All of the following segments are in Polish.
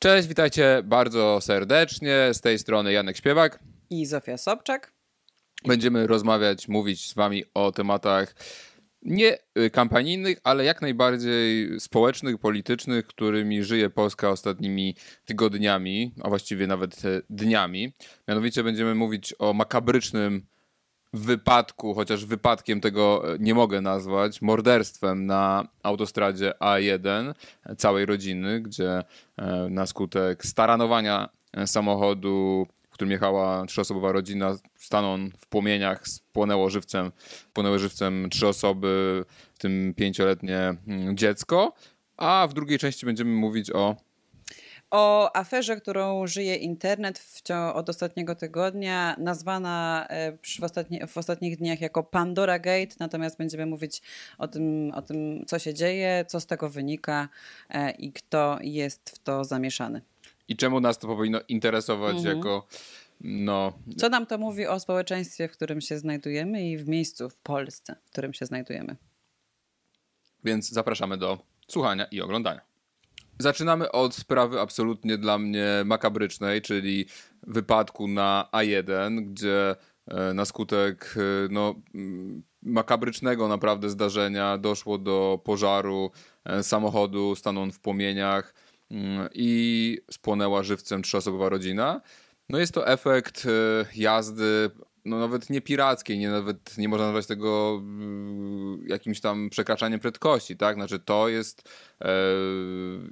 Cześć, witajcie bardzo serdecznie. Z tej strony Janek Śpiewak. I Zofia Sobczak. Będziemy rozmawiać, mówić z Wami o tematach nie y, kampanijnych, ale jak najbardziej społecznych, politycznych, którymi żyje Polska ostatnimi tygodniami, a właściwie nawet e, dniami. Mianowicie będziemy mówić o makabrycznym wypadku, chociaż wypadkiem tego e, nie mogę nazwać, morderstwem na autostradzie A1 całej rodziny, gdzie e, na skutek staranowania samochodu którym jechała trzyosobowa rodzina, stanął w płomieniach, spłonęło żywcem, płonęły żywcem trzy osoby, w tym pięcioletnie mm, dziecko. A w drugiej części będziemy mówić o o aferze, którą żyje internet w od ostatniego tygodnia, nazwana e, w, ostatni, w ostatnich dniach jako Pandora Gate, natomiast będziemy mówić o tym, o tym, co się dzieje, co z tego wynika e, i kto jest w to zamieszany i czemu nas to powinno interesować mhm. jako no. Co nam to mówi o społeczeństwie, w którym się znajdujemy i w miejscu w Polsce, w którym się znajdujemy? Więc zapraszamy do słuchania i oglądania. Zaczynamy od sprawy absolutnie dla mnie makabrycznej, czyli wypadku na A1, gdzie e, na skutek e, no, makabrycznego naprawdę zdarzenia doszło do pożaru e, samochodu, stanął on w płomieniach Mm, i spłonęła żywcem trzyosobowa rodzina. No jest to efekt jazdy no nawet nie pirackiej, nie nawet nie można nazwać tego mm, jakimś tam przekraczaniem prędkości, tak? Znaczy to jest e,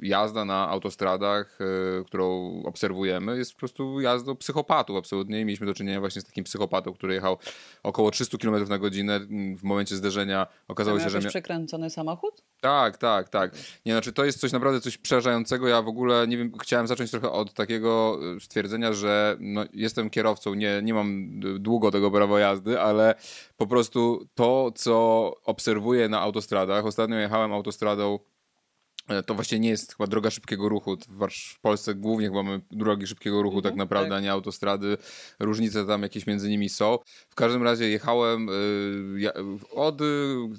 jazda na autostradach, e, którą obserwujemy, jest po prostu jazdą psychopatów absolutnie. Mieliśmy do czynienia właśnie z takim psychopatą, który jechał około 300 km na godzinę. W momencie zderzenia okazało się, że... Mia... przekręcony samochód? Tak, tak, tak. Nie, znaczy to jest coś naprawdę coś przerażającego. Ja w ogóle, nie wiem, chciałem zacząć trochę od takiego e, stwierdzenia, że no, jestem kierowcą, nie, nie mam długo tego prawa jazdy, ale po prostu to, co obserwuję na autostradach. Ostatnio jechałem autostradą e, to właśnie nie jest chyba droga szybkiego ruchu. W Polsce głównie chyba mamy drogi szybkiego ruchu, tak mhm, naprawdę, tak. a nie autostrady. Różnice tam jakieś między nimi są. W każdym razie jechałem y, od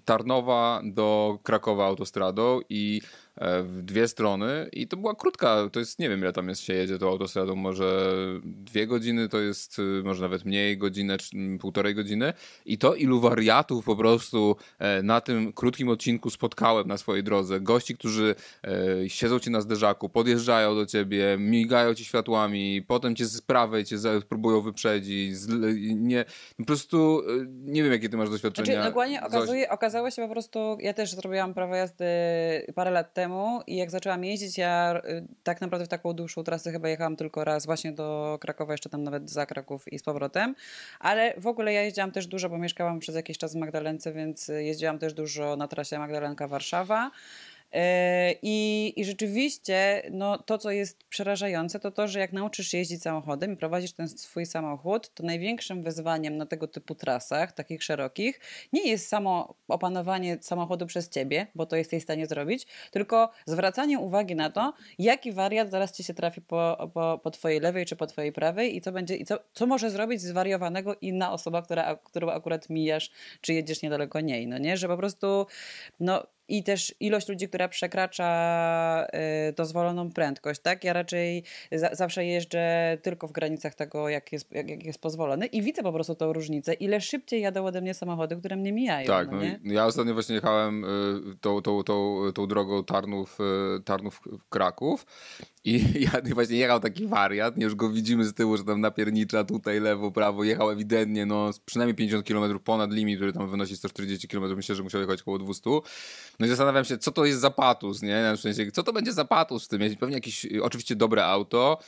Tarnowa do Krakowa autostradą i E, w dwie strony i to była krótka, to jest, nie wiem ile tam jest się jedzie tą autostradą, może dwie godziny, to jest y, może nawet mniej, godzinę, czy półtorej godziny i to ilu wariatów po prostu e, na tym krótkim odcinku spotkałem na swojej drodze. Gości, którzy e, siedzą ci na zderzaku, podjeżdżają do ciebie, migają ci światłami, potem cię z prawej cię próbują wyprzedzić, nie, po prostu nie wiem jakie ty masz doświadczenia. Znaczy, dokładnie okazuje, okazało się po prostu, ja też zrobiłam prawo jazdy parę lat temu, temu i jak zaczęłam jeździć, ja y, tak naprawdę w taką dłuższą trasę chyba jechałam tylko raz właśnie do Krakowa, jeszcze tam nawet za Kraków i z powrotem, ale w ogóle ja jeździłam też dużo, bo mieszkałam przez jakiś czas w Magdalence, więc jeździłam też dużo na trasie Magdalenka-Warszawa. E, I, I rzeczywiście no, to, co jest przerażające, to to, że jak nauczysz jeździć samochodem i prowadzisz ten swój samochód, to największym wyzwaniem na tego typu trasach, takich szerokich, nie jest samo opanowanie samochodu przez ciebie, bo to jesteś w stanie zrobić, tylko zwracanie uwagi na to, jaki wariat zaraz ci się trafi po, po, po twojej lewej czy po twojej prawej i co będzie, i co, co może zrobić zwariowanego inna osoba, która, którą akurat mijasz, czy jedziesz niedaleko niej, no nie? Że po prostu no, i też ilość ludzi, która przekracza y, dozwoloną prędkość, tak? Ja raczej za, zawsze jeżdżę tylko w granicach tego, jak jest, jak, jak, jest pozwolony i widzę po prostu tą różnicę, ile szybciej jadą ode mnie samochody, które mnie mijają. Tak, no, no ja ostatnio właśnie jechałem y, tą, tą, tą, tą drogą Tarnów, y, Tarnów Kraków i ja właśnie jechał taki wariat, już go widzimy z tyłu, że tam napiernicza tutaj lewo, prawo, jechał ewidentnie, no przynajmniej 50 km ponad limit, który tam wynosi 140 km, myślę, że musiał jechać około 200. No i zastanawiam się, co to jest za patus, nie? W sensie, co to będzie za patus w tym? Pewnie jakieś, oczywiście dobre auto,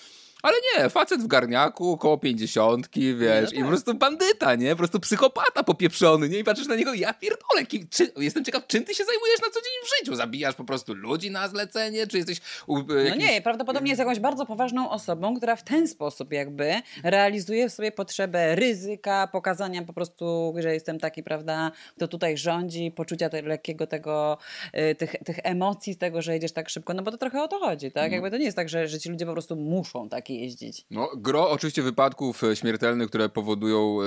ale nie, facet w garniaku, około pięćdziesiątki, wiesz, no tak. i po prostu bandyta, nie? Po prostu psychopata popieprzony, nie? I patrzysz na niego, ja pierdolę, kim, czy, jestem ciekaw, czym ty się zajmujesz na co dzień w życiu? Zabijasz po prostu ludzi na zlecenie, czy jesteś... U, e, jakimś... No nie, prawdopodobnie jest jakąś bardzo poważną osobą, która w ten sposób jakby realizuje w sobie potrzebę ryzyka, pokazania po prostu, że jestem taki, prawda, kto tutaj rządzi, poczucia tego lekkiego tego, e, tych, tych emocji z tego, że jedziesz tak szybko, no bo to trochę o to chodzi, tak? Mm. Jakby to nie jest tak, że, że ci ludzie po prostu muszą tak jeździć. No, gro oczywiście wypadków e, śmiertelnych, które powodują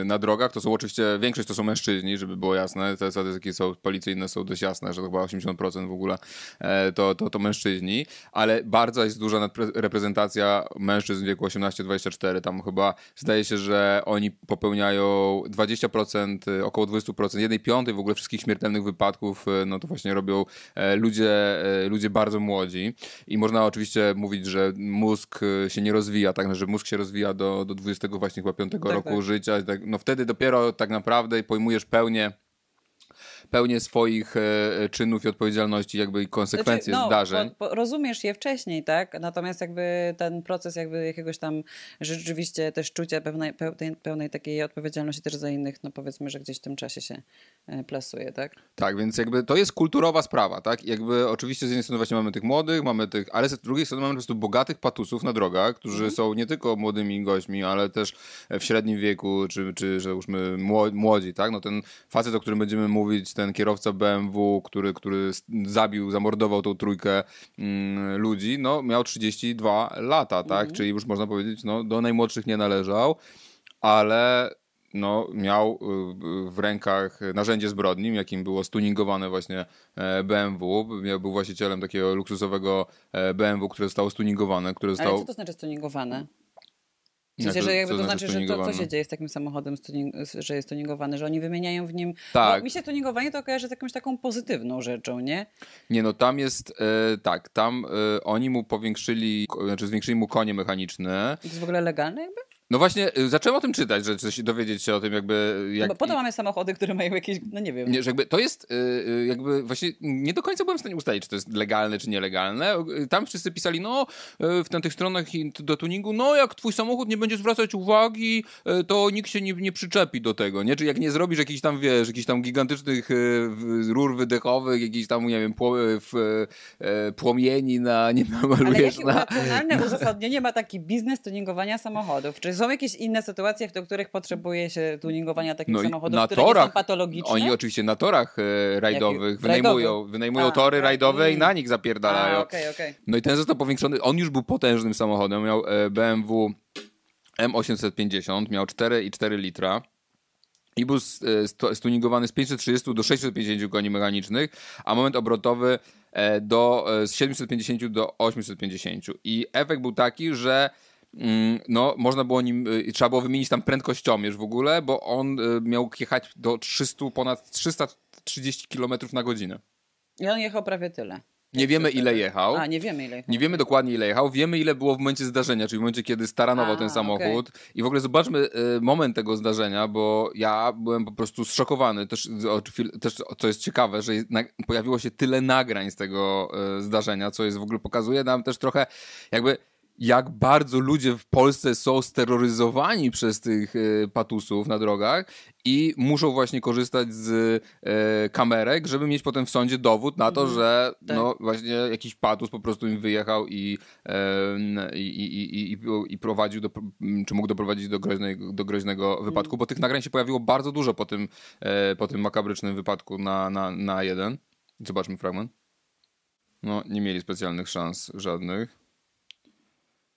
y, na drogach, to są oczywiście, większość to są mężczyźni, żeby było jasne, te statystyki są policyjne są dość jasne, że to chyba 80% w ogóle e, to, to, to mężczyźni, ale bardzo jest duża reprezentacja mężczyzn w wieku 18-24, tam chyba zdaje się, że oni popełniają 20%, około 20%, jednej piątej w ogóle wszystkich śmiertelnych wypadków, no to właśnie robią ludzie, ludzie bardzo młodzi. I można oczywiście mówić, że mózg e, się nie rozwija, tak, że mózg się rozwija do, do 20 właśnie chyba 5 tak, roku tak. życia, tak, no wtedy dopiero tak naprawdę pojmujesz pełnię pełnię swoich e, czynów i odpowiedzialności, jakby i konsekwencje znaczy, no, zdarzeń. Po, po, rozumiesz je wcześniej, tak? Natomiast jakby ten proces jakby jakiegoś tam rzeczywiście też czucia pewnej, pełnej, pełnej takiej odpowiedzialności też za innych, no powiedzmy, że gdzieś w tym czasie się e, plasuje, tak? Tak, więc jakby to jest kulturowa sprawa, tak? Jakby oczywiście z jednej strony właśnie mamy tych młodych, mamy tych, ale z drugiej strony mamy po prostu bogatych patusów na drogach, którzy mhm. są nie tylko młodymi gośćmi, ale też w średnim wieku, czy, czy że już my młodzi, tak? No ten facet, o którym będziemy mówić, ten kierowca BMW, który, który zabił, zamordował tą trójkę mm, ludzi, no miał 32 lata, tak? Mhm. Czyli już można powiedzieć, no do najmłodszych nie należał, ale no, miał y, w rękach narzędzie zbrodni, jakim było stuningowane właśnie e, BMW. Był właścicielem takiego luksusowego e, BMW, które zostało stuningowane. Które zostało... Ale co to znaczy stuningowane? W sensie, że jakby to znaczy, że to, co się dzieje z takim samochodem, że jest tuningowany, że oni wymieniają w nim. Tak. Mi się tuningowanie to kojarzy z jakąś taką pozytywną rzeczą, nie? Nie, no tam jest e, tak, tam e, oni mu powiększyli, znaczy zwiększyli mu konie mechaniczne. To jest w ogóle legalne jakby? No właśnie, y, zacząłem o tym czytać, że coś dowiedzieć się o tym jakby... Jak... No bo potem mamy samochody, które mają jakieś, no nie wiem. Nie, że jakby to jest yy, jakby właśnie nie do końca byłem w stanie ustalić, czy to jest legalne, czy nielegalne. Tam wszyscy pisali, no w tych stronach do tuningu, no jak twój samochód nie będzie zwracać uwagi, to nikt się nie, nie przyczepi do tego, nie? Czy jak nie zrobisz jakichś tam, wiesz, jakichś tam gigantycznych rur wydechowych, jakichś tam, nie wiem, płomieni na, nie namalujesz Ale jakie na... racjonalne uzasadnienie ma taki biznes tuningowania samochodów? Czy są jakieś inne sytuacje, w których potrzebuje się tuningowania takich no samochodów, na które torach, nie są patologiczne? Oni oczywiście na torach e, rajdowych wynajmują, wynajmują A, tory tak. rajdowe i na nich zapierdalają. A, okay, okay. No i ten został powiększony, on już był potężnym samochodem, miał e, BMW M850, miał 4,4 litra i był e, stuningowany z 530 do 650 koni mechanicznych, a moment obrotowy do, z 750 do 850. I efekt był taki, że no, można było nim, y, trzeba było wymienić tam prędkościomierz w ogóle, bo on y, miał jechać do 300, ponad 330 km na godzinę. I on jechał prawie tyle. Nie wiemy ile jechał. A, nie wiemy ile jechał. Nie wiemy dokładnie ile jechał. Wiemy ile było w momencie zdarzenia, czyli w momencie, kiedy staranował A, ten samochód. Okay. I w ogóle zobaczmy y, moment tego zdarzenia, bo ja byłem po prostu zszokowany. Też, też co jest ciekawe, że pojawiło się tyle nagrań z tego zdarzenia, co jest w ogóle pokazuje nam też trochę jakby jak bardzo ludzie w Polsce są steroryzowani przez tych e, patusów na drogach i muszą właśnie korzystać z e, kamerek, żeby mieć potem w sądzie dowód na to, mhm. że tak. no właśnie jakiś patus po prostu im wyjechał i, e, i, i, i, i, prowadził, do, czy mógł doprowadzić do groźnego, do groźnego mhm. wypadku, bo tych nagrań się pojawiło bardzo dużo po tym, po tym makabrycznym wypadku na, na, na jeden. Zobaczmy fragment. No, nie mieli specjalnych szans żadnych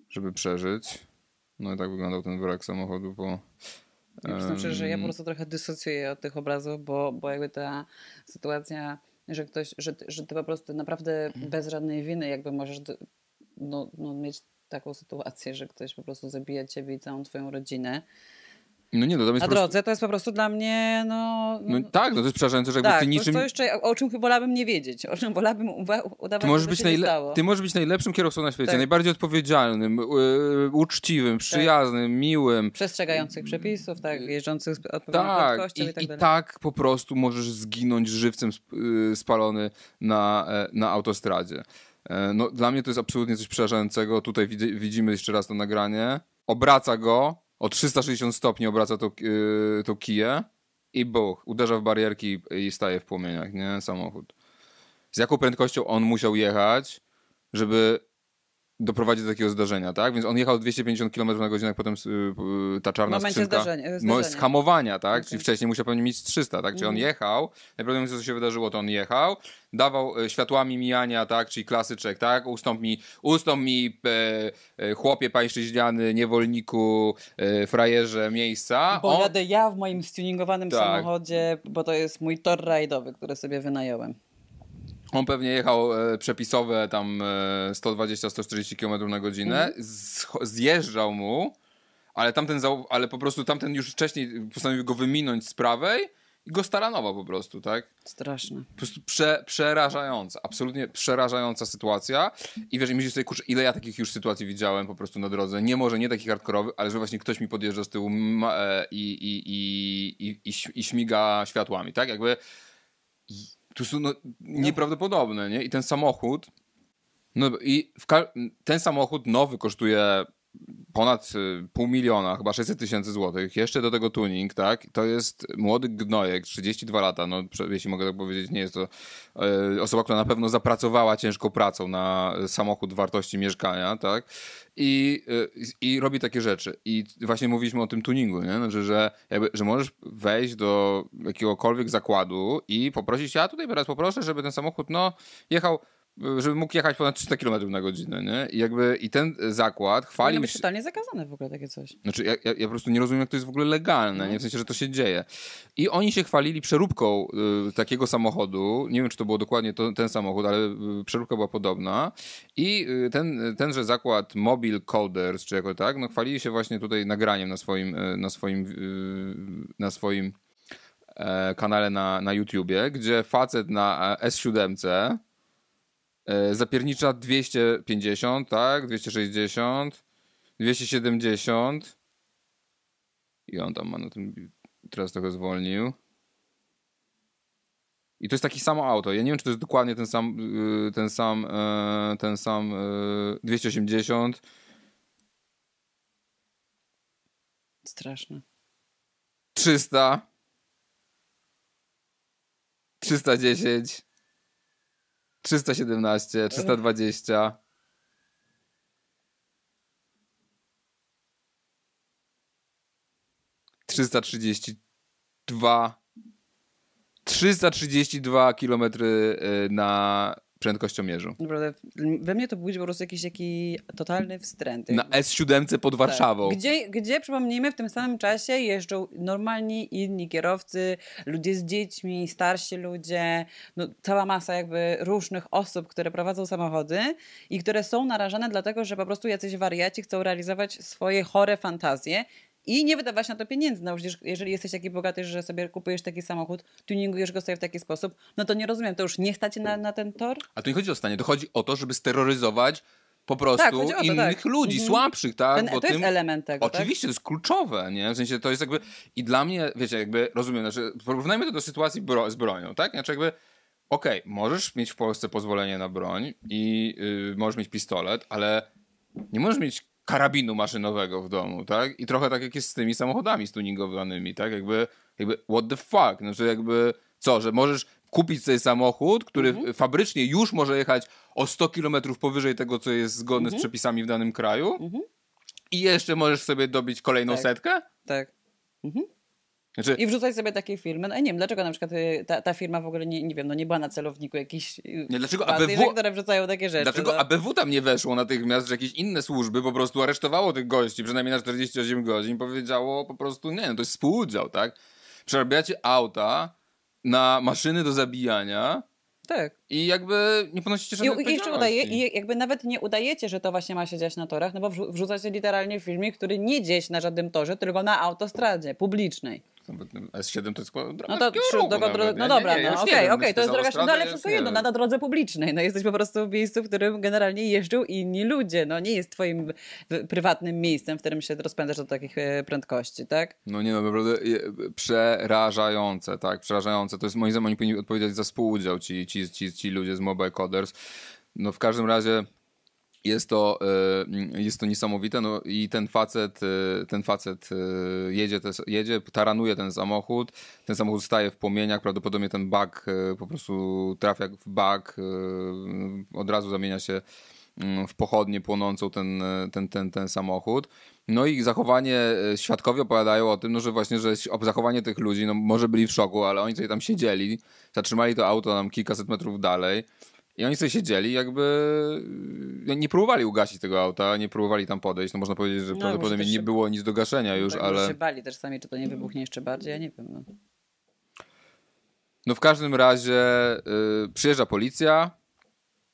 żeby przeżyć. No i tak wyglądał ten wrak samochodu po... Ja przyznam że ja po prostu trochę dysocjuję od tych obrazów, bo, bo jakby ta sytuacja, że ktoś, że, że ty po prostu naprawdę bez żadnej winy jakby możesz no, no, mieć taką sytuację, że ktoś po prostu zabija ciebie i całą twoją rodzinę. No nie, no to jest Na drodze prostu... to jest po prostu dla mnie, no... no tak, no to jest przerażające, że jakby tak, ty niczym... to jeszcze, o czym wolałabym nie wiedzieć, o czym wolałabym udawać, ty możesz być najle... Ty możesz być najlepszym kierowcą na świecie, tak. najbardziej odpowiedzialnym, yy, uczciwym, tak. przyjaznym, tak. miłym. Przestrzegających przepisów, tak, jeżdżących z odpowiednią tak, i, i, tak, i tak po prostu możesz zginąć żywcem y, spalony na, e, na autostradzie. E, no, dla mnie to jest absolutnie coś przerażającego. Tutaj widzimy jeszcze raz to nagranie. Obraca go, o 360 stopni obraca tą, yy, tą kiję i buch, uderza w barierki i staje w płomieniach, nie? Samochód. Z jaką prędkością on musiał jechać, żeby doprowadzi do takiego zdarzenia, tak? Więc on jechał 250 km na godzinę, potem y, ta czarna momencie skrzynka... zdarzenia- No, zdarzenia. z hamowania, tak? Okej. Czyli wcześniej musiał pewnie mieć 300, tak? Czyli on jechał, najprawdopodobniej co się wydarzyło, to on jechał, dawał e, światłami mijania, tak? Czyli klasyczek, tak? Ustąp mi, ustąp mi e, e, chłopie pańszczyźniany, niewolniku, e, frajerze miejsca. Bo On- jadę ja w moim stuningowanym Tak. samochodzie, bo to jest mój tor rajdowy, który sobie wynająłem. On pewnie jechał e, przepisowe tam e, 120-140 km na godzinę, Mhm. Zch- zjeżdżał mu, ale tamten, ale po prostu tamten już wcześniej postanowił go wyminąć z prawej i go staranował po prostu, tak? Straszne. Po prostu prze, przerażająca, absolutnie przerażająca sytuacja. I wiesz, i myślisz sobie, kurczę, ile ja takich już sytuacji widziałem po prostu na drodze. Nie może, nie takich hardkorowych, ale że właśnie ktoś mi podjeżdża z tyłu e, i, i, i, i, i, i śmiga światłami, tak? Jakby to są no, nieprawdopodobne, nie? I ten samochód, no i ten samochód nowy kosztuje ponad y, pół miliona, chyba 600 tysięcy złotych. Jeszcze do tego tuning, tak? To jest młody gnojek, 32 lata, no jeśli mogę tak powiedzieć, nie jest to e, osoba, która na pewno zapracowała ciężką pracą na samochód wartości mieszkania, tak? I, e, i robi takie rzeczy. I właśnie mówiliśmy o tym tuningu, nie? Znaczy, że, jakby, że możesz wejść do jakiegokolwiek zakładu i poprosić, ja tutaj teraz poproszę, żeby ten samochód, no, jechał żeby mógł jechać ponad 300 km na godzinę, nie? I jakby i ten zakład Powinno chwalił być się, totalnie zakazane w ogóle takie coś. znaczy, ja, ja, ja po prostu nie rozumiem, jak to jest w ogóle legalne, nie? W sensie, że to się dzieje. I oni się chwalili przeróbką y, takiego samochodu. Nie wiem, czy to było dokładnie to, ten samochód, ale y, przeróbka była podobna. I y, ten, tenże zakład Mobile Coders, czy jako tak, no chwalili się właśnie tutaj nagraniem na swoim, y, na swoim, y, na swoim e, kanale na, na YouTubie, gdzie facet na e, S7 e, zapiernicza 250, tak? 260, 270. I on tam ma na tym. Teraz trochę zwolnił. I to jest takie samo auto. Ja nie wiem, czy to jest dokładnie ten sam, y, ten sam, e, ten sam e, 280. Straszne. 300. 310. 317, 320. Trzysta trzydzieści dwa. 332 km na prędkościomierzu. Naprawdę, we mnie to budzi po prostu jakiś taki totalny wstręt. Na S7 pod Warszawą. Tak. Gdzie, gdzie, przypomnijmy, w tym samym czasie jeżdżą normalni inni kierowcy, ludzie z dziećmi, starsi ludzie, no, cała masa jakby różnych osób, które prowadzą samochody i które są narażone dlatego, że po prostu jacyś wariaci chcą realizować swoje chore fantazje i nie wydawać na to pieniędzy. No przecież jeżeli jesteś taki bogaty, że sobie kupujesz taki samochód, tuningujesz go sobie w taki sposób, no to nie rozumiem, to już nie stać na, na ten tor? A to nie chodzi o stanie, to chodzi o to, żeby steroryzować po prostu Tak, to, innych tak. ludzi, Mhm. słabszych, tak? Ten, Bo to jest tym- element tego, tak? Oczywiście, to jest kluczowe, nie? W sensie to jest jakby. I dla mnie, wiecie, jakby rozumiem, znaczy, porównajmy to do sytuacji bro, z bronią, tak? Znaczy, jakby. Okej, możesz mieć w Polsce pozwolenie na broń i yy, możesz mieć pistolet, ale nie możesz mieć karabinu maszynowego w domu, tak? I trochę tak jak jest z tymi samochodami stuningowanymi, tak? Jakby, jakby what the fuck? Znaczy jakby co, że możesz kupić sobie samochód, który Mhm. fabrycznie już może jechać o 100 km powyżej tego, co jest zgodne Mhm. z przepisami w danym kraju i jeszcze możesz sobie dobić kolejną Tak. setkę? Tak. Znaczy, I wrzucać sobie takie filmy. No ja nie wiem, dlaczego na przykład y, ta, ta firma w ogóle nie, nie wiem, no nie była na celowniku jakichś y, Nie, dlaczego bazy, ABW które wrzucają takie rzeczy. Dlaczego no. ABW tam nie weszło natychmiast, że jakieś inne służby po prostu aresztowało tych gości, przynajmniej na 48 godzin, powiedziało po prostu, nie, no to jest współudział, tak? Przerabiacie auta na maszyny do zabijania Tak. i jakby nie ponosicie żadnej I, I jeszcze udaje, i jakby nawet nie udajecie, że to właśnie ma się dziać na torach, no bo wrzu- wrzucacie literalnie filmik, który nie dzieje się na żadnym torze, tylko na autostradzie publicznej. Nawet S7 to jest droga No to ruchu droga, nawet, no dobra, Nie, nie, no okej, wiem, okej, to jest droga, no ale wszystko jedno, wiem. na drodze publicznej, no jesteś po prostu w miejscu, w którym generalnie jeżdżą inni ludzie, no nie jest twoim prywatnym miejscem, w którym się rozpędzasz do takich e, prędkości, tak? No nie no, naprawdę przerażające, tak, przerażające. To jest moim zdaniem oni powinni odpowiedzieć za współudział ci, ci, ci, ci ludzie z Mobile Coders. No w każdym razie jest to, y, jest to niesamowite, no i ten facet, y, ten facet y, jedzie, jedzie, taranuje ten samochód, ten samochód staje w płomieniach, prawdopodobnie ten bug po prostu trafia w bug, od razu zamienia się mm, w pochodnie płonącą ten, ten, ten, ten samochód. No i zachowanie, e, świadkowie opowiadają o tym, no, że właśnie, że zachowanie tych ludzi, no może byli w szoku, ale oni sobie tam siedzieli, zatrzymali to auto tam kilkaset metrów dalej i oni sobie siedzieli, jakby e, nie próbowali ugasić tego auta, nie próbowali tam podejść. No można powiedzieć, że no, prawdopodobnie nie się... było nic do gaszenia już, tak, ale... się bali też sami, czy to nie wybuchnie jeszcze bardziej, ja nie wiem. No, no w każdym razie yy, przyjeżdża policja,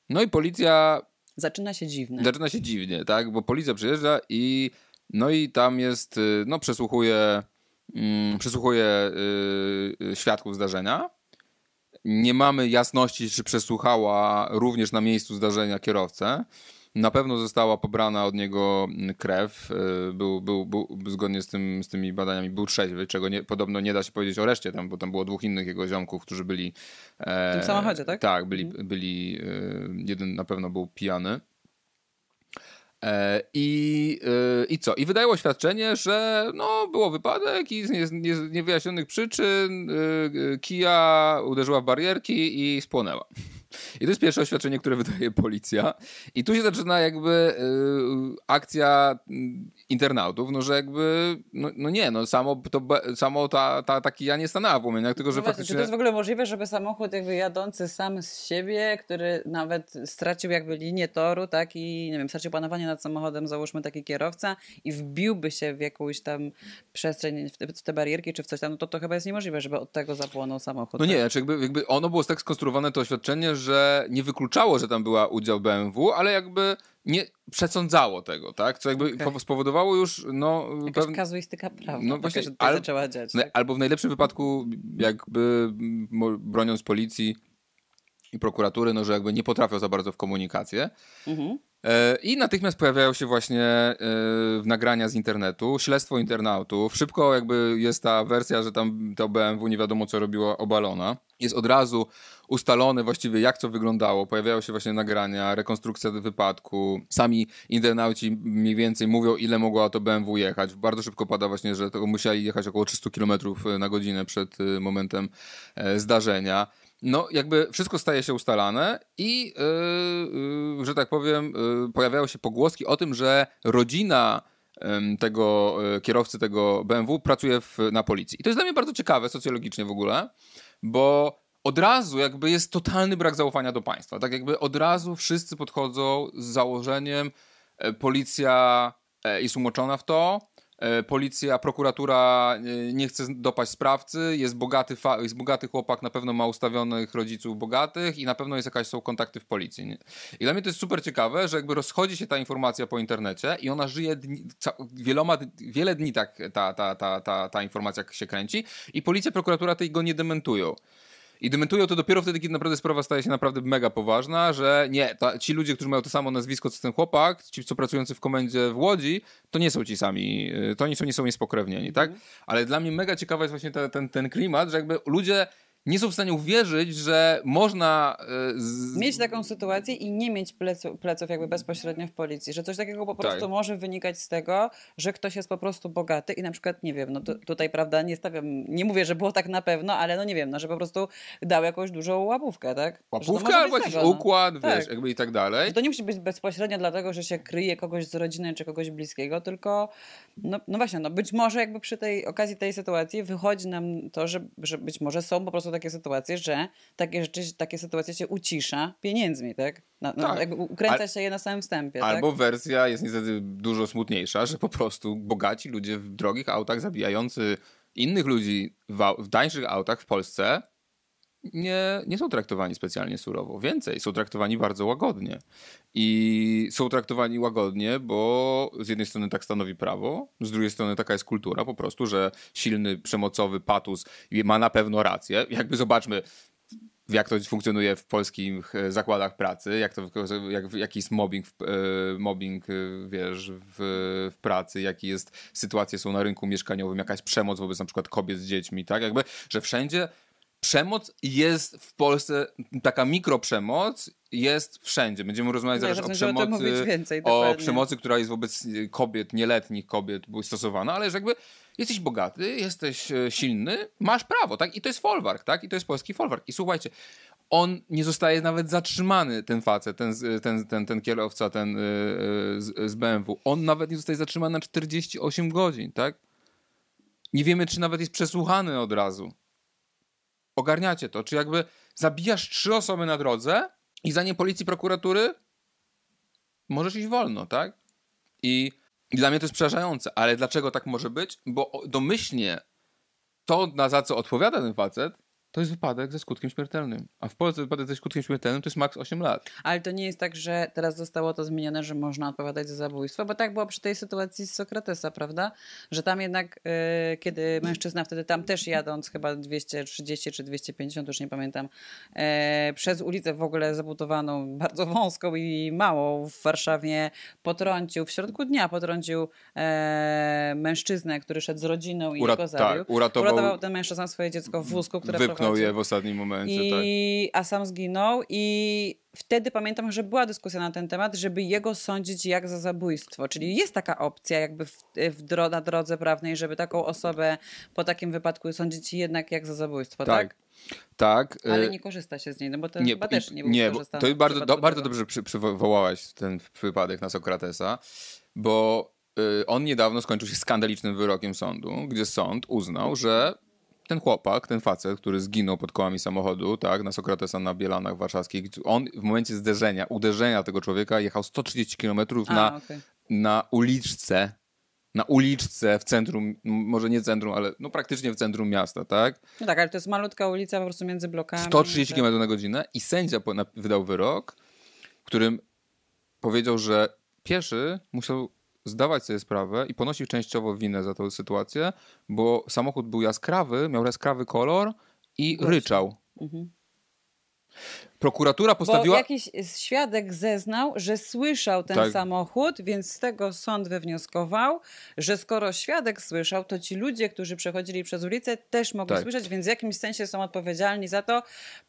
no i policja... Zaczyna się dziwnie. Zaczyna się dziwnie, tak, bo policja przyjeżdża i no i tam jest, y, no przesłuchuje, mm, przesłuchuje yy, świadków zdarzenia nie mamy jasności, czy przesłuchała również na miejscu zdarzenia kierowcę. Na pewno została pobrana od niego krew. Y, był, był, był, zgodnie z, tym, z tymi badaniami był trzeźwy, czego nie, podobno nie da się powiedzieć o reszcie, tam, bo tam było dwóch innych jego ziomków, którzy byli... E, w tym samochodzie, tak? Tak, byli, mhm. byli e, jeden na pewno był pijany. E, I, e, I co? I wydaje oświadczenie, że no, było wypadek i z niewyjaśnionych przyczyn e, Kia uderzyła w barierki i spłonęła. I to jest pierwsze oświadczenie, które wydaje policja. I tu się zaczyna jakby akcja internautów, no że jakby, no, no nie, no samo, to, samo ta, ta, ta kija nie stanęła w płomieniach, tylko że no faktycznie... Czy to jest w ogóle możliwe, żeby samochód jakby jadący sam z siebie, który nawet stracił jakby linię toru, tak, i nie wiem, stracił panowanie nad samochodem, załóżmy taki kierowca i wbiłby się w jakąś tam przestrzeń, w te, w te barierki czy w coś tam, no to to chyba jest niemożliwe, żeby od tego zapłonął samochód. No tak? nie, znaczy jakby, jakby ono było tak skonstruowane to oświadczenie, że nie wykluczało, że tam była udział BMW, ale jakby nie przesądzało tego, tak? Co jakby okay. spowodowało już, no... Jakaś pewne... kazuistyka prawna, no właśnie, że to al... zaczęła dziać. Tak? Albo w najlepszym wypadku jakby broniąc policji i prokuratury, no że jakby nie potrafią za bardzo w komunikację. Mhm. E, I natychmiast pojawiają się właśnie e, nagrania z internetu, śledztwo internautów. Szybko jakby jest ta wersja, że tam to BMW nie wiadomo co robiło obalona. Jest od razu ustalone właściwie jak to wyglądało. Pojawiają się właśnie nagrania, rekonstrukcja wypadku. Sami internauci mniej więcej mówią ile mogło to BMW jechać. Bardzo szybko pada właśnie, że to musieli jechać około 300 km na godzinę przed e, momentem zdarzenia no jakby wszystko staje się ustalane i yy, yy, że tak powiem yy, pojawiają się pogłoski o tym, że rodzina tego y, kierowcy tego BMW pracuje w, na policji. I to jest dla mnie bardzo ciekawe socjologicznie w ogóle, bo od razu jakby jest totalny brak zaufania do państwa. Tak jakby od razu wszyscy podchodzą z założeniem e, policja e, jest umoczona w to, policja, prokuratura e, nie chce dopaść sprawcy, jest bogaty, jest bogaty chłopak, na pewno ma ustawionych rodziców bogatych i na pewno jest jakaś, są kontakty w policji. Nie? I dla mnie to jest super ciekawe, że jakby rozchodzi się ta informacja po internecie i ona żyje dni, wieloma, wiele dni tak ta, ta, ta, ta, ta informacja się kręci i policja, prokuratura tego nie dementują. I dementują to dopiero wtedy, kiedy naprawdę sprawa staje się naprawdę mega poważna, że nie, ta, ci ludzie, którzy mają to samo nazwisko co ten chłopak, ci, co pracujący w komendzie w Łodzi, to nie są ci sami, y, to oni są, nie są niespokrewnieni, tak? Mhm. Ale dla mnie mega ciekawa jest właśnie ten, ten, ten klimat, że jakby ludzie nie są w stanie uwierzyć, że można. E, z... Mieć taką sytuację i nie mieć plecu, pleców jakby bezpośrednio w policji, że coś takiego po tak. prostu tak. może wynikać z tego, że ktoś jest po prostu bogaty i na przykład, nie wiem, no tutaj prawda, nie stawiam, nie mówię, że było tak na pewno, ale no nie wiem, no że po prostu dał jakąś dużą łapówkę, tak? Łapówkę albo jakiś tego, układ, no. wiesz, tak. jakby i tak dalej. To nie musi być bezpośrednio dlatego, że się kryje kogoś z rodziny czy kogoś bliskiego, tylko no, no właśnie, no być może jakby przy tej okazji tej sytuacji wychodzi nam to, że, że być może są po prostu takie sytuacje, że takie rzeczy, takie sytuacje się ucisza pieniędzmi, tak? No, no, tak. Ukręca Al, się je na samym wstępie. Tak? Albo tak? wersja jest niestety dużo smutniejsza, że po prostu bogaci ludzie w drogich autach zabijający innych ludzi w, w tańszych autach w Polsce nie, nie są traktowani specjalnie surowo. Więcej, są traktowani bardzo łagodnie. I są traktowani łagodnie, bo z jednej strony tak stanowi prawo, z drugiej strony taka jest kultura po prostu, że silny, przemocowy patus ma na pewno rację. Jakby zobaczmy, jak to funkcjonuje w polskich e, zakładach pracy, jak to, jak, jaki jest mobbing, e, mobbing e, wiesz, w, w pracy, jakie jest sytuacje są na rynku mieszkaniowym, jakaś przemoc wobec na przykład kobiet z dziećmi, tak? Jakby, że wszędzie przemoc jest w Polsce, taka mikroprzemoc jest wszędzie. Będziemy rozmawiać zaraz o przemocy, o, więcej, o przemocy, która jest wobec kobiet, nieletnich kobiet stosowana, ale że jakby jesteś bogaty, jesteś e, silny, masz prawo, tak? I to jest folwark, tak? I to jest polski folwark. I słuchajcie, on nie zostaje nawet zatrzymany, ten facet, ten, ten, ten, ten kierowca, ten yy, z, z BMW. On nawet nie zostaje zatrzymany na 48 godzin, tak? Nie wiemy, czy nawet jest przesłuchany od razu. Ogarniacie to. Czy jakby zabijasz trzy osoby na drodze i za nie policji, prokuratury możesz iść wolno, tak? I, dla mnie to jest przerażające. Ale dlaczego tak może być? Bo domyślnie to, na za co odpowiada ten facet, to jest wypadek ze skutkiem śmiertelnym. A w Polsce wypadek ze skutkiem śmiertelnym to jest maks 8 lat. Ale to nie jest tak, że teraz zostało to zmienione, że można odpowiadać za zabójstwo, bo tak było przy tej sytuacji z Sokratesa, prawda? Że tam jednak, yy, kiedy mężczyzna wtedy tam też jadąc chyba 230 czy 250, już nie pamiętam, yy, przez ulicę w ogóle zabudowaną, bardzo wąską i małą w Warszawie, potrącił, w środku dnia potrącił yy, mężczyznę, który szedł z rodziną i Urat- go zabił. Tak, uratował, uratował ten mężczyzna swoje dziecko w wózku, które wypchnął je w ostatnim momencie. I, tak. A sam zginął i wtedy pamiętam, że była dyskusja na ten temat, żeby jego sądzić jak za zabójstwo. Czyli jest taka opcja jakby w, w dro na drodze prawnej, żeby taką osobę po takim wypadku sądzić jednak jak za zabójstwo, tak? tak? Tak. Ale y, nie korzysta się z niej, no bo to nie, chyba też nie był Nie, to bardzo, do, bardzo dobrze przy, przywołałaś ten wypadek na Sokratesa, bo y, on niedawno skończył się skandalicznym wyrokiem sądu, gdzie sąd uznał, że ten chłopak, ten facet, który zginął pod kołami samochodu, tak, na Sokratesa na Bielanach warszawskich, on w momencie zderzenia, uderzenia tego człowieka jechał 130 km na, okay. na uliczce, na uliczce w centrum, może nie centrum, ale no praktycznie w centrum miasta, tak? No tak, ale to jest malutka ulica po prostu między blokami. 130 km na godzinę i sędzia wydał wyrok, w którym powiedział, że pieszy musiał zdawać sobie sprawę i ponosił częściowo winę za tę sytuację, bo samochód był jaskrawy, miał jaskrawy kolor i Właśnie. ryczał. Mhm. Prokuratura postawiła. Bo jakiś świadek zeznał, że słyszał ten tak. samochód, więc z tego sąd wywnioskował, że skoro świadek słyszał, to ci ludzie, którzy przechodzili przez ulicę, też mogli tak. słyszeć, więc w jakimś sensie są odpowiedzialni za to.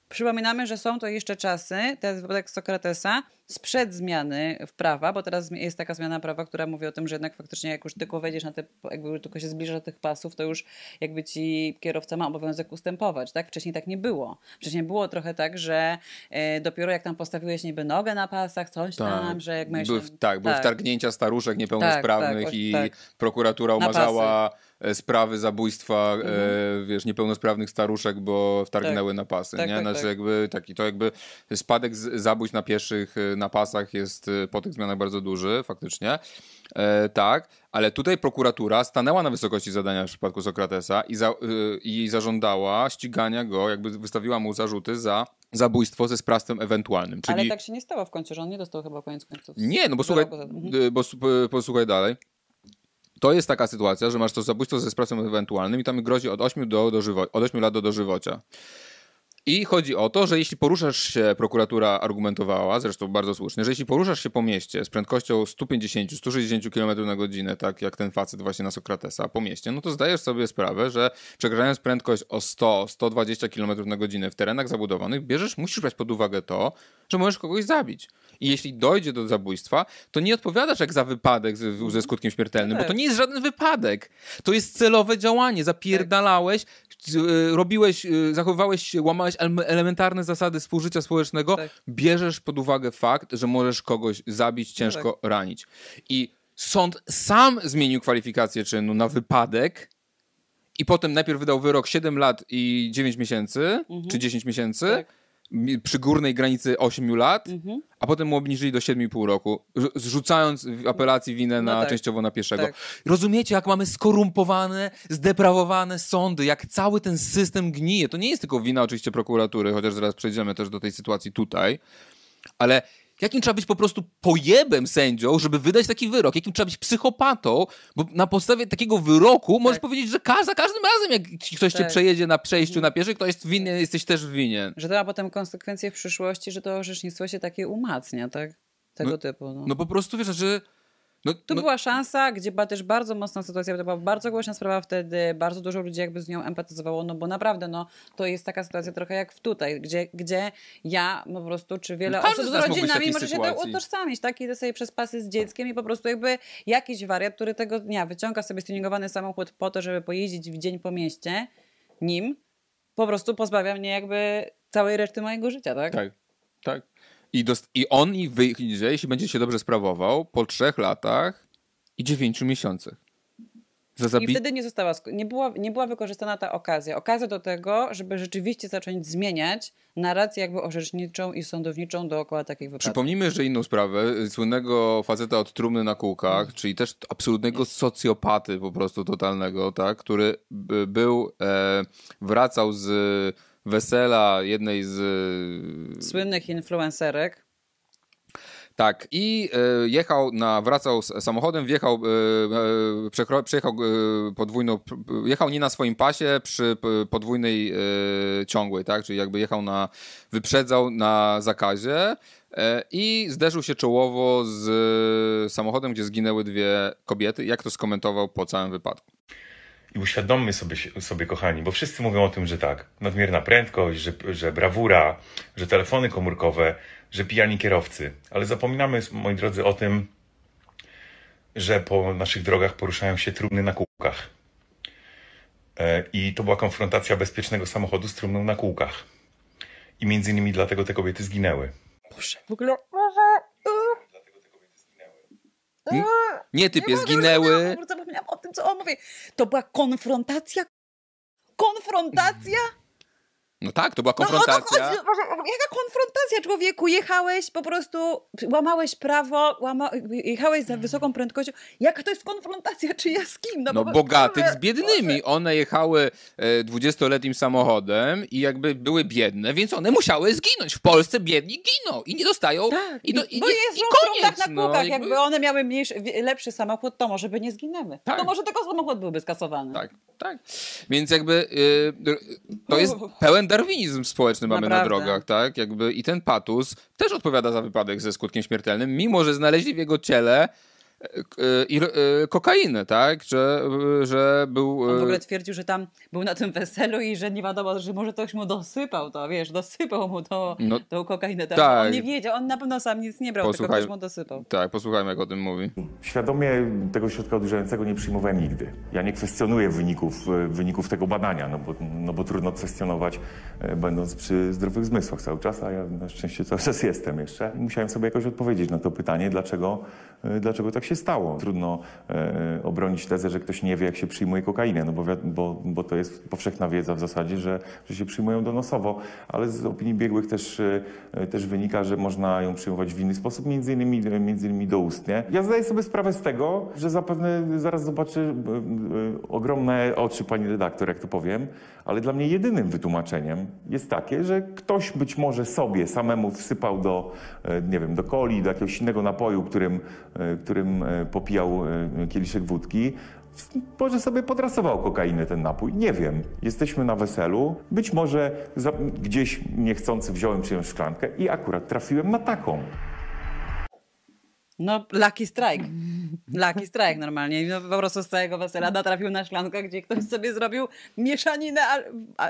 Przypominamy, że są to jeszcze czasy, to jest wypadek Sokratesa, sprzed zmiany w prawa, bo teraz jest taka zmiana prawa, która mówi o tym, że jednak faktycznie jak już tylko wejdziesz na te, jakby tylko się zbliża do tych pasów, to już jakby ci kierowca ma obowiązek ustępować, tak? Wcześniej tak nie było. Wcześniej było trochę tak, że e, dopiero jak tam postawiłeś niby nogę na pasach, coś tak. tam, że jak Był, tak, tak, były wtargnięcia staruszek niepełnosprawnych tak, tak, i tak. prokuratura umarzała E, sprawy zabójstwa, e, mhm. e, wiesz, niepełnosprawnych staruszek, bo wtargnęły tak. na pasy, tak, nie? Tak, znaczy tak. jakby taki, to jakby spadek z, zabójstw na pieszych e, na pasach jest po tych zmianach bardzo duży, faktycznie. E, tak, ale tutaj prokuratura stanęła na wysokości zadania w przypadku Sokratesa i, za, i zażądała ścigania go, jakby wystawiła mu zarzuty za zabójstwo ze sprawstwem ewentualnym. Czyli... Ale tak się nie stało w końcu, że on nie dostał chyba koniec końców. Nie, no bo słuchaj, mhm. bo, posłuchaj dalej to jest taka sytuacja, że masz to zabójstwo ze sprawcą ewentualnym i tam grozi od 8, do, do żywo- od 8 lat do dożywocia. I chodzi o to, że jeśli poruszasz się, prokuratura argumentowała, zresztą bardzo słusznie, że jeśli poruszasz się po mieście z prędkością 150-160 km na godzinę, tak jak ten facet właśnie na Sokratesa, po mieście, no to zdajesz sobie sprawę, że przekraczając prędkość o 100-120 km na godzinę w terenach zabudowanych, bierzesz, musisz brać pod uwagę to, że możesz kogoś zabić. I jeśli dojdzie do zabójstwa, to nie odpowiadasz jak za wypadek ze, ze skutkiem śmiertelnym, bo to nie jest żaden wypadek. To jest celowe działanie. Zapierdalałeś, e, robiłeś, e, zachowywałeś łamałeś elementarne zasady współżycia społecznego, tak. bierzesz pod uwagę fakt, że możesz kogoś zabić, ciężko tak. ranić. I sąd sam zmienił kwalifikację czynu na wypadek i potem najpierw wydał wyrok 7 lat i 9 miesięcy, mhm. czy 10 miesięcy, tak przy górnej granicy 8 lat, mhm. a potem mu obniżyli do 7,5 roku, zrzucając w apelacji winę no na, tak. częściowo na pieszego. Tak. Rozumiecie, jak mamy skorumpowane, zdeprawowane sądy, jak cały ten system gnije. To nie jest tylko wina oczywiście prokuratury, chociaż zaraz przejdziemy też do tej sytuacji tutaj, ale Jakim trzeba być po prostu pojebem sędzią, żeby wydać taki wyrok? Jakim trzeba być psychopatą? Bo na podstawie takiego wyroku tak. możesz powiedzieć, że za każdym razem, jak ktoś tak. cię przejedzie na przejściu na pieszych, to jest winien, jesteś też winien. Że to ma potem konsekwencje w przyszłości, że to orzecznictwo się takie umacnia, tak? Tego no, typu. No. no po prostu wiesz, że no, tu no. była szansa, gdzie była też bardzo mocna sytuacja, to była bardzo głośna sprawa wtedy, bardzo dużo ludzi jakby z nią empatyzowało, no bo naprawdę, no, to jest taka sytuacja trochę jak w tutaj, gdzie, gdzie ja po prostu, czy wiele no, osób z rodzinami może się to utożsamić, tak? Idę sobie przez pasy z dzieckiem i po prostu jakby jakiś wariat, który tego dnia wyciąga sobie stuningowany samochód po to, żeby pojeździć w dzień po mieście nim, po prostu pozbawia mnie jakby całej reszty mojego życia, tak? Tak, tak. I, dost- I on i wyjdzie, jeśli będzie się dobrze sprawował, po trzech latach i dziewięciu miesiącach. I wtedy nie została, nie była, nie była wykorzystana ta okazja. Okazja do tego, żeby rzeczywiście zacząć zmieniać narrację jakby orzeczniczą i sądowniczą dookoła takich wypadków. Przypomnijmy jeszcze inną sprawę. Słynnego faceta od trumny na kółkach, czyli też absolutnego socjopaty po prostu totalnego, tak, który by- był, e, wracał z wesela jednej z Słynnych influencerek. Tak, i e, jechał na, wracał z samochodem, wjechał, e, przekro, przejechał podwójną, jechał nie na swoim pasie przy podwójnej ciągłej, tak, czyli jakby jechał na, wyprzedzał na zakazie e, i zderzył się czołowo z samochodem, gdzie zginęły dwie kobiety. Jak to skomentował po całym wypadku? I uświadommy sobie, sobie, kochani, bo wszyscy mówią o tym, że tak, nadmierna prędkość, że, że brawura, że telefony komórkowe, że pijani kierowcy. Ale zapominamy, moi drodzy, o tym, że po naszych drogach poruszają się trumny na kółkach. E, I to była konfrontacja bezpiecznego samochodu z trumną na kółkach. I między innymi dlatego te kobiety zginęły. W ogóle... N- Nie typie, Nie zginęły. Zapomniałam o tym, co on mówi. To była konfrontacja? Konfrontacja? No tak, to była No konfrontacja. Boże, Jaka konfrontacja, człowieku? Jechałeś po prostu, łamałeś prawo, łama, jechałeś za wysoką prędkością. Jaka to jest konfrontacja? Czy ja z kim? No bo- bogatych z biednymi. One jechały e, 20-letnim samochodem i jakby były biedne, więc one musiały zginąć. W Polsce biedni giną i nie dostają. Tak, I, do, i, bo nie- jest i koniec. trumnach na kółkach. no, jakby... one miały mniejszy, lepszy samochód, to może by nie zginęły. Tak. To może tylko samochód byłby skasowany. Tak, tak. Więc jakby y, to jest pełen darwinizm społeczny mamy Naprawdę. na drogach, tak? Jakby i ten patus też odpowiada za wypadek ze skutkiem śmiertelnym, mimo że znaleźli w jego ciele y, y, kokainę, tak? Że, że był... On w y, ogóle twierdził, że tam był na tym weselu i że nie wiadomo, że może ktoś mu dosypał to, wiesz, dosypał mu to, No, tą kokainę. Tam. tak. On nie wiedział, on na pewno sam nic nie brał, tylko Posłuchaj. ktoś mu dosypał. Tak, posłuchajmy jak o tym mówi. Świadomie tego środka odurzającego nie przyjmowałem nigdy. Ja nie kwestionuję wyników, e, wyników tego badania, no bo, no bo trudno kwestionować, e, będąc przy zdrowych zmysłach cały czas, a ja na szczęście cały czas jestem jeszcze. I musiałem sobie jakoś odpowiedzieć na to pytanie, dlaczego, e, dlaczego tak się stało. Trudno e, obronić tezę, że ktoś nie wie, jak się przyjmuje kokainę, no bo, bo, bo to jest powszechna wiedza w zasadzie, że, że się przyjmują donosowo, ale z opinii biegłych też, e, też wynika, że można ją przyjmować w inny sposób, między innymi, między innymi doustnie. Ja zdaję sobie sprawę z tego, że zapewne zaraz zobaczy e, e, ogromne oczy pani redaktor, jak to powiem, ale dla mnie jedynym wytłumaczeniem jest takie, że ktoś być może sobie samemu wsypał do, e, nie wiem, do coli, do jakiegoś innego napoju, którym, e, którym e, popijał e, kieliszek wódki, może sobie podrasował kokainę ten napój. Nie wiem. Jesteśmy na weselu. Być może za, gdzieś niechcący wziąłem czyjąś szklankę i akurat trafiłem na taką. No, lucky strike. Lucky strike normalnie. No, po prostu z całego wesela natrafił na szklankę, gdzie ktoś sobie zrobił mieszaninę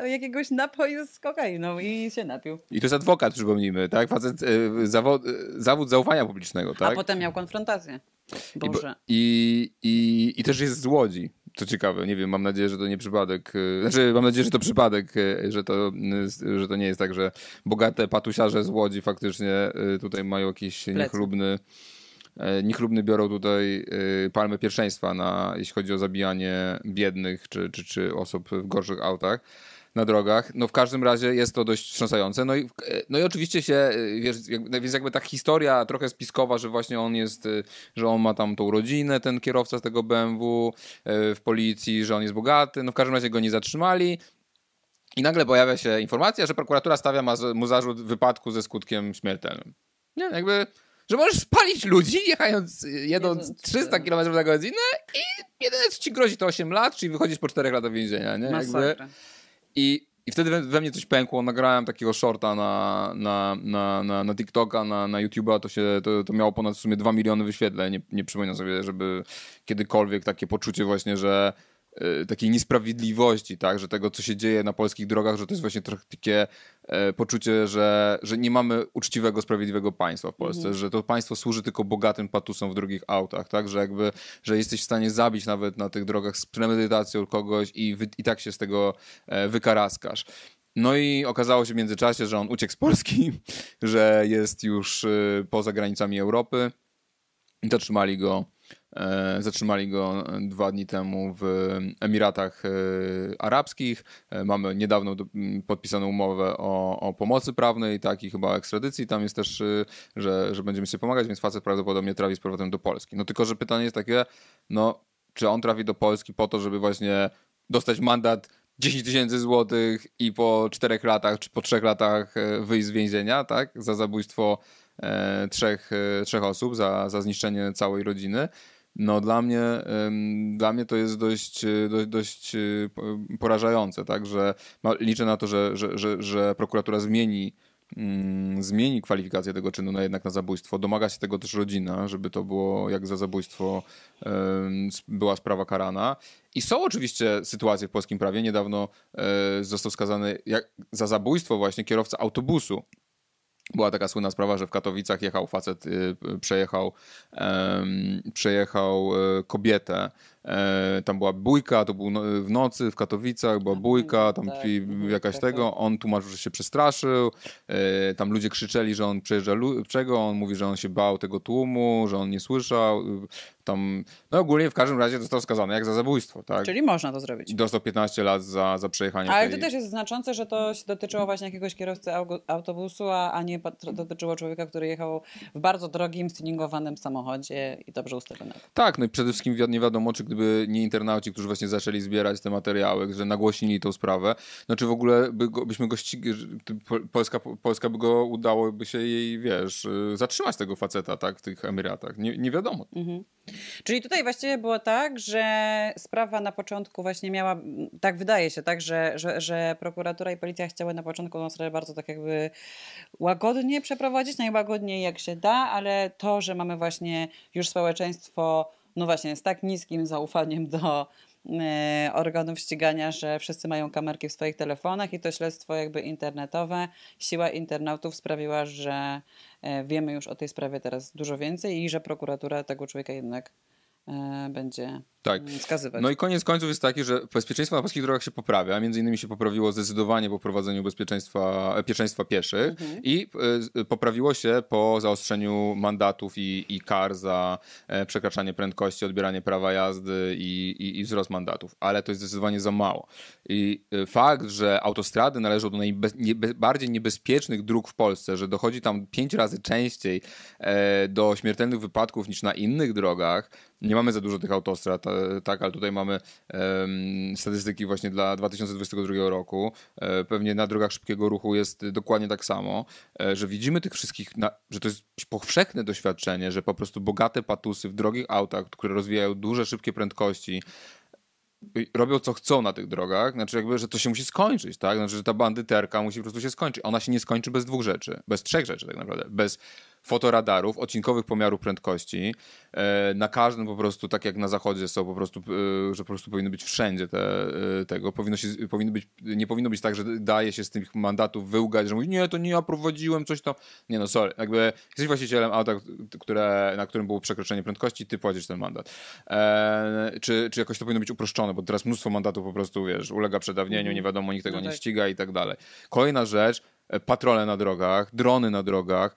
jakiegoś napoju z kokainą i się napił. I to jest adwokat, przypomnijmy, tak? Facet, y, zawod, zawód zaufania publicznego, tak? A potem miał konfrontację. Boże. i, i, I też jest z Łodzi. Co ciekawe, nie wiem, mam nadzieję, że to nie przypadek. y, Znaczy, mam nadzieję, że to przypadek, że to, że to nie jest tak, że bogate patusiarze z Łodzi faktycznie tutaj mają jakiś Plecy. niechlubny, niechlubny biorą tutaj y, palmę pierwszeństwa, na, jeśli chodzi o zabijanie biednych czy, czy, czy osób w gorszych autach na drogach. No w każdym razie jest to dość wstrząsające. No i, no i oczywiście się, y, wiesz, jakby, więc jakby ta historia trochę spiskowa, że właśnie on jest, y, że on ma tam tą rodzinę, ten kierowca z tego BMW y, w policji, że on jest bogaty. No w każdym razie go nie zatrzymali. I nagle pojawia się informacja, że prokuratura stawia mu zarzut wypadku ze skutkiem śmiertelnym. Nie, jakby, że możesz spalić ludzi jechając, jedąc Jedąc, 300 tak. km na godzinę i jedyne co ci grozi to 8 lat, czyli wychodzisz po 4 latach więzienia, nie? Jakby, i, I wtedy we, we mnie coś pękło. Nagrałem takiego shorta na, na, na, na, na TikToka, na, na YouTube'a. To, się, to, to miało ponad w sumie 2 miliony wyświetleń. Nie, nie przypominam sobie, żeby kiedykolwiek takie poczucie właśnie, że takiej niesprawiedliwości, tak, że tego, co się dzieje na polskich drogach, że to jest właśnie trochę takie e, poczucie, że, że nie mamy uczciwego, sprawiedliwego państwa w Polsce, że to państwo służy tylko bogatym patusom w drugich autach, tak, że jakby, że jesteś w stanie zabić nawet na tych drogach z premedytacją kogoś i, wy, i tak się z tego e, wykaraskasz. No i okazało się w międzyczasie, że on uciekł z Polski, że jest już poza granicami Europy. I zatrzymali go, e, zatrzymali go dwa dni temu w Emiratach e, Arabskich. E, Mamy niedawno podpisaną umowę o, o pomocy prawnej, tak i chyba ekstradycji. Tam jest też, że, że będziemy sobie pomagać, więc facet prawdopodobnie trafi z powrotem do Polski. No tylko, że pytanie jest takie, no czy on trafi do Polski po to, żeby właśnie dostać mandat 10 tysięcy złotych i po czterech latach czy po trzech latach e, wyjść z więzienia, tak? Za zabójstwo e, trzech, e, trzech osób, za, za zniszczenie całej rodziny. No dla mnie, dla mnie to jest dość, e, dość, dość e, po- porażające, tak? Że liczę na to, że, że, że, że prokuratura zmieni mm, zmieni kwalifikację tego czynu na jednak na zabójstwo. Domaga się tego też rodzina, żeby to było jak za zabójstwo była sprawa karana. I są oczywiście sytuacje w polskim prawie. Niedawno e, został skazany za zabójstwo właśnie kierowca autobusu. Była taka słynna sprawa, że w Katowicach jechał facet, y, y, przejechał, przejechał e, kobietę. E, tam była bójka, to był no, w nocy w Katowicach, była bójka, tam tak, mhm, jakaś tego. tak. On tłumaczył, że się przestraszył. E, tam ludzie krzyczeli, że on przejeżdża czego. On mówi, że on się bał tego tłumu, że on nie słyszał. Y, Tam, no ogólnie w każdym razie został skazany jak za zabójstwo, tak? Czyli można to zrobić. Dostał 15 lat za, za przejechanie Ale tej... to też jest znaczące, że to się dotyczyło właśnie jakiegoś kierowcy autobusu, a, a nie dotyczyło człowieka, który jechał w bardzo drogim, stuningowanym samochodzie i dobrze ustawionego. Tak, no i przede wszystkim nie wiadomo, czy gdyby nie internauci, którzy właśnie zaczęli zbierać te materiały, że nagłośnili tą sprawę, no czy w ogóle by go, byśmy go Polska, Polska by go udałoby się jej, wiesz, y, zatrzymać tego faceta, tak, w tych Emiratach. Nie, nie wiadomo. Mhm. Czyli tutaj właściwie było tak, że sprawa na początku właśnie miała, tak wydaje się, tak, że, że, że prokuratura i policja chciały na początku tą sprawę bardzo tak jakby łagodnie przeprowadzić, najłagodniej jak się da, ale to, że mamy właśnie już społeczeństwo, no właśnie z tak niskim zaufaniem do e, organów ścigania, że wszyscy mają kamerki w swoich telefonach i to śledztwo jakby internetowe, siła internautów sprawiła, że e, wiemy już o tej sprawie teraz dużo więcej i że prokuratura tego człowieka jednak e, będzie Tak. mm, skazywać. No i koniec końców jest taki, że bezpieczeństwo na polskich drogach się poprawia. Między innymi się poprawiło zdecydowanie po wprowadzeniu bezpieczeństwa, e, pierwszeństwa pieszych Mhm. i e, poprawiło się po zaostrzeniu mandatów i, i kar za e, przekraczanie prędkości, odbieranie prawa jazdy i, i, i wzrost mandatów. Ale to jest zdecydowanie za mało. I e, fakt, że autostrady należą do najbardziej niebezpiecznych dróg w Polsce, że dochodzi tam pięć razy częściej e, do śmiertelnych wypadków niż na innych drogach, nie mamy za dużo tych autostrad, e, tak, ale tutaj mamy statystyki właśnie dla 2022 roku. E, pewnie na drogach szybkiego ruchu jest dokładnie tak samo, e, że widzimy tych wszystkich, że to jest powszechne doświadczenie, że po prostu bogate patusy w drogich autach, które rozwijają duże, szybkie prędkości, robią co chcą na tych drogach, znaczy jakby, że to się musi skończyć, tak? Znaczy, że ta bandyterka musi po prostu się skończyć. Ona się nie skończy bez dwóch rzeczy, bez trzech rzeczy tak naprawdę. Bez fotoradarów, odcinkowych pomiarów prędkości. E, na każdym po prostu, tak jak na zachodzie są po prostu, e, że po prostu powinny być wszędzie te, e, tego. Powinno się, powinno być, nie powinno być tak, że daje się z tych mandatów wyłgać, że mówi, nie, to nie ja prowadziłem, coś tam. Nie no, sorry. Jakby jesteś właścicielem auta, które, na którym było przekroczenie prędkości, ty płacisz ten mandat. Czy, czy jakoś to powinno być uproszczone, bo teraz mnóstwo mandatów po prostu, wiesz, ulega przedawnieniu, nie wiadomo, nikt tego No nie tak. ściga i tak dalej. Kolejna rzecz, patrole na drogach, drony na drogach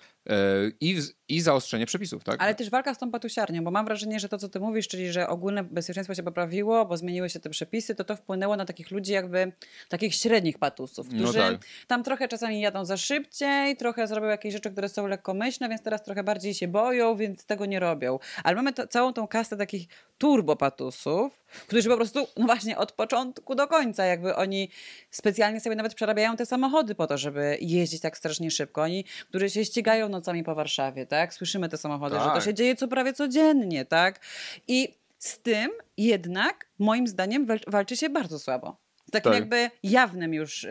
i, wz- i zaostrzenie przepisów, tak? Ale też walka z tą patusiarnią, bo mam wrażenie, że to, co ty mówisz, czyli że ogólne bezpieczeństwo się poprawiło, bo zmieniły się te przepisy, to to wpłynęło na takich ludzi jakby, takich średnich patusów, No którzy tak. tam trochę czasami jadą za szybciej, trochę zrobią jakieś rzeczy, które są lekkomyślne, więc teraz trochę bardziej się boją, więc tego nie robią. Ale mamy to, całą tą kastę takich turbopatusów, którzy po prostu, no właśnie, od początku do końca, jakby oni specjalnie sobie nawet przerabiają te samochody po to, żeby jeździć tak strasznie szybko. Oni, którzy się ścigają nocami po Warszawie, tak? Słyszymy te samochody, że to Tak. się dzieje co prawie codziennie, tak? I z tym jednak, moim zdaniem, wal- walczy się bardzo słabo. Takim Tak. jakby jawnym już, yy,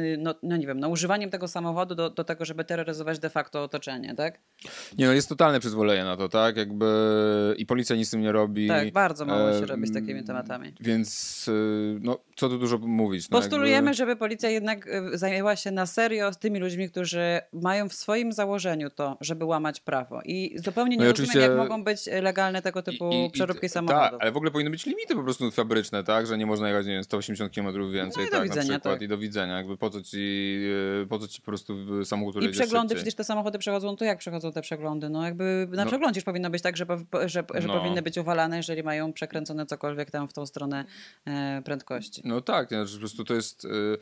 yy, no, no nie wiem, no, używaniem tego samochodu do, do tego, żeby terroryzować de facto otoczenie, tak? Nie no, jest totalne przyzwolenie na to, tak? Jakby i policja nic z tym nie robi. Tak, bardzo mało się E, robi z takimi tematami. Więc, y, no, co tu dużo mówić. No, Postulujemy, jakby... żeby policja jednak y, zajęła się na serio z tymi ludźmi, którzy mają w swoim założeniu to, żeby łamać prawo. I zupełnie nie No i rozumiem, oczywiście- jak mogą być legalne tego typu I- i- i- przeróbki Tak, samochodów. ale w ogóle powinny być limity po prostu fabryczne, tak? Że nie można jechać, nie wiem, 180 km kilometrów więcej, No i do tak, na widzenia, przykład tak. i do widzenia, jakby po co ci, e, po co ci po prostu samochód, który I przeglądy, szybciej? przecież te samochody przechodzą, to jak przechodzą te przeglądy? No jakby na No. przeglądzie już powinno być tak, że, że, że No. powinny być uwalane, jeżeli mają przekręcone cokolwiek tam w tą stronę e, prędkości. No tak, nie, że po prostu to jest... y,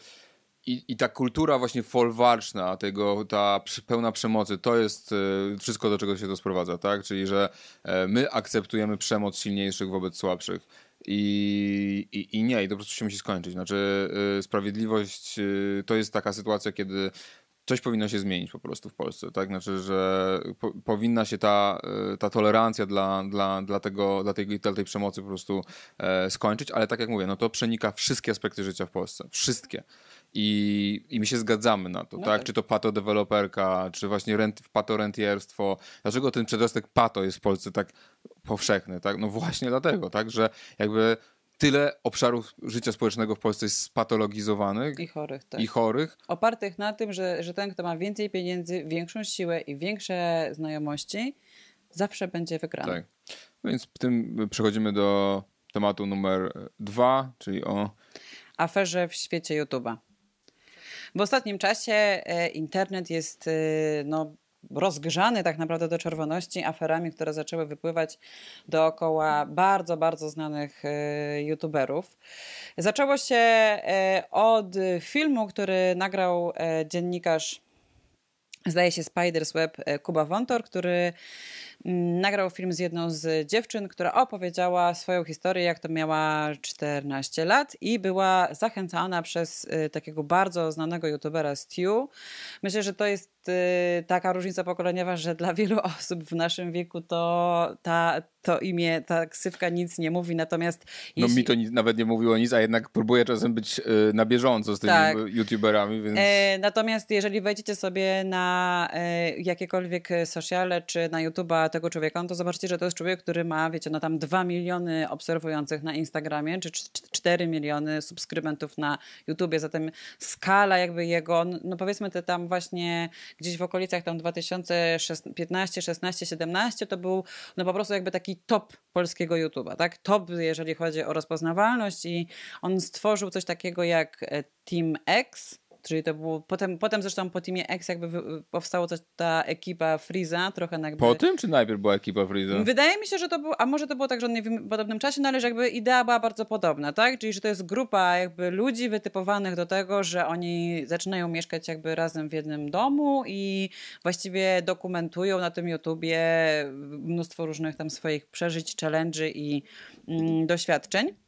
I, I ta kultura właśnie folwarczna, tego, ta pełna przemocy, to jest y, wszystko, do czego się to sprowadza, tak? Czyli, że e, my akceptujemy przemoc silniejszych wobec słabszych. I, i, I nie, i to po prostu się musi skończyć. Znaczy, y, sprawiedliwość y, to jest taka sytuacja, kiedy coś powinno się zmienić po prostu w Polsce, tak? Znaczy, że po, powinna się ta, y, ta tolerancja dla, dla, dla, tego, dla, tej, dla tej przemocy po prostu e, skończyć, ale tak jak mówię, no to przenika wszystkie aspekty życia w Polsce. Wszystkie. I, I my się zgadzamy na to, No tak? tak. Czy to patodeweloperka, czy właśnie rent, patorentierstwo. Dlaczego ten przedrostek pato jest w Polsce tak powszechny, tak? No właśnie dlatego, tak? Że jakby tyle obszarów życia społecznego w Polsce jest spatologizowanych I chorych, tak. i chorych, Opartych na tym, że, że ten, kto ma więcej pieniędzy, większą siłę i większe znajomości, zawsze będzie wygrany. Tak. Więc w tym przechodzimy do tematu numer dwa, czyli o. aferze w świecie YouTube'a. W ostatnim czasie e, internet jest e, no, rozgrzany tak naprawdę do czerwoności aferami, które zaczęły wypływać dookoła bardzo, bardzo znanych e, YouTuberów. Zaczęło się e, od filmu, który nagrał e, dziennikarz zdaje się Spider's Web Kuba Wontor, który nagrał film z jedną z dziewczyn, która opowiedziała swoją historię, jak to miała 14 lat i była zachęcana przez e, takiego bardzo znanego youtubera Stu. Myślę, że to jest e, taka różnica pokoleniowa, że dla wielu osób w naszym wieku to ta, to imię, ta ksywka nic nie mówi, natomiast No jeśli... mi to nic, nawet nie mówiło nic, a jednak próbuję czasem być y, na bieżąco z tymi Tak. youtuberami, więc. E, natomiast jeżeli wejdziecie sobie na e, jakiekolwiek sociale czy na YouTube'a tego człowieka, no to zobaczycie, że to jest człowiek, który ma, wiecie, no tam 2 miliony obserwujących na Instagramie, czy 4 miliony subskrybentów na YouTubie, zatem skala jakby jego, no powiedzmy te tam właśnie gdzieś w okolicach tam 2015, 16, 17 to był no po prostu jakby taki top polskiego YouTube'a, tak? Top, jeżeli chodzi o rozpoznawalność i on stworzył coś takiego jak e, Team X, czyli to było, potem, potem zresztą po Teamie X jakby coś, ta ekipa Freeza, trochę jakby... Po tym, czy najpierw była ekipa Freeza? Wydaje mi się, że to było, a może to było tak, że oni w podobnym czasie, no ale że jakby idea była bardzo podobna, tak? Czyli, że to jest grupa jakby ludzi wytypowanych do tego, że oni zaczynają mieszkać jakby razem w jednym domu i właściwie dokumentują na tym YouTubie mnóstwo różnych tam swoich przeżyć, challenge'y i mm, doświadczeń.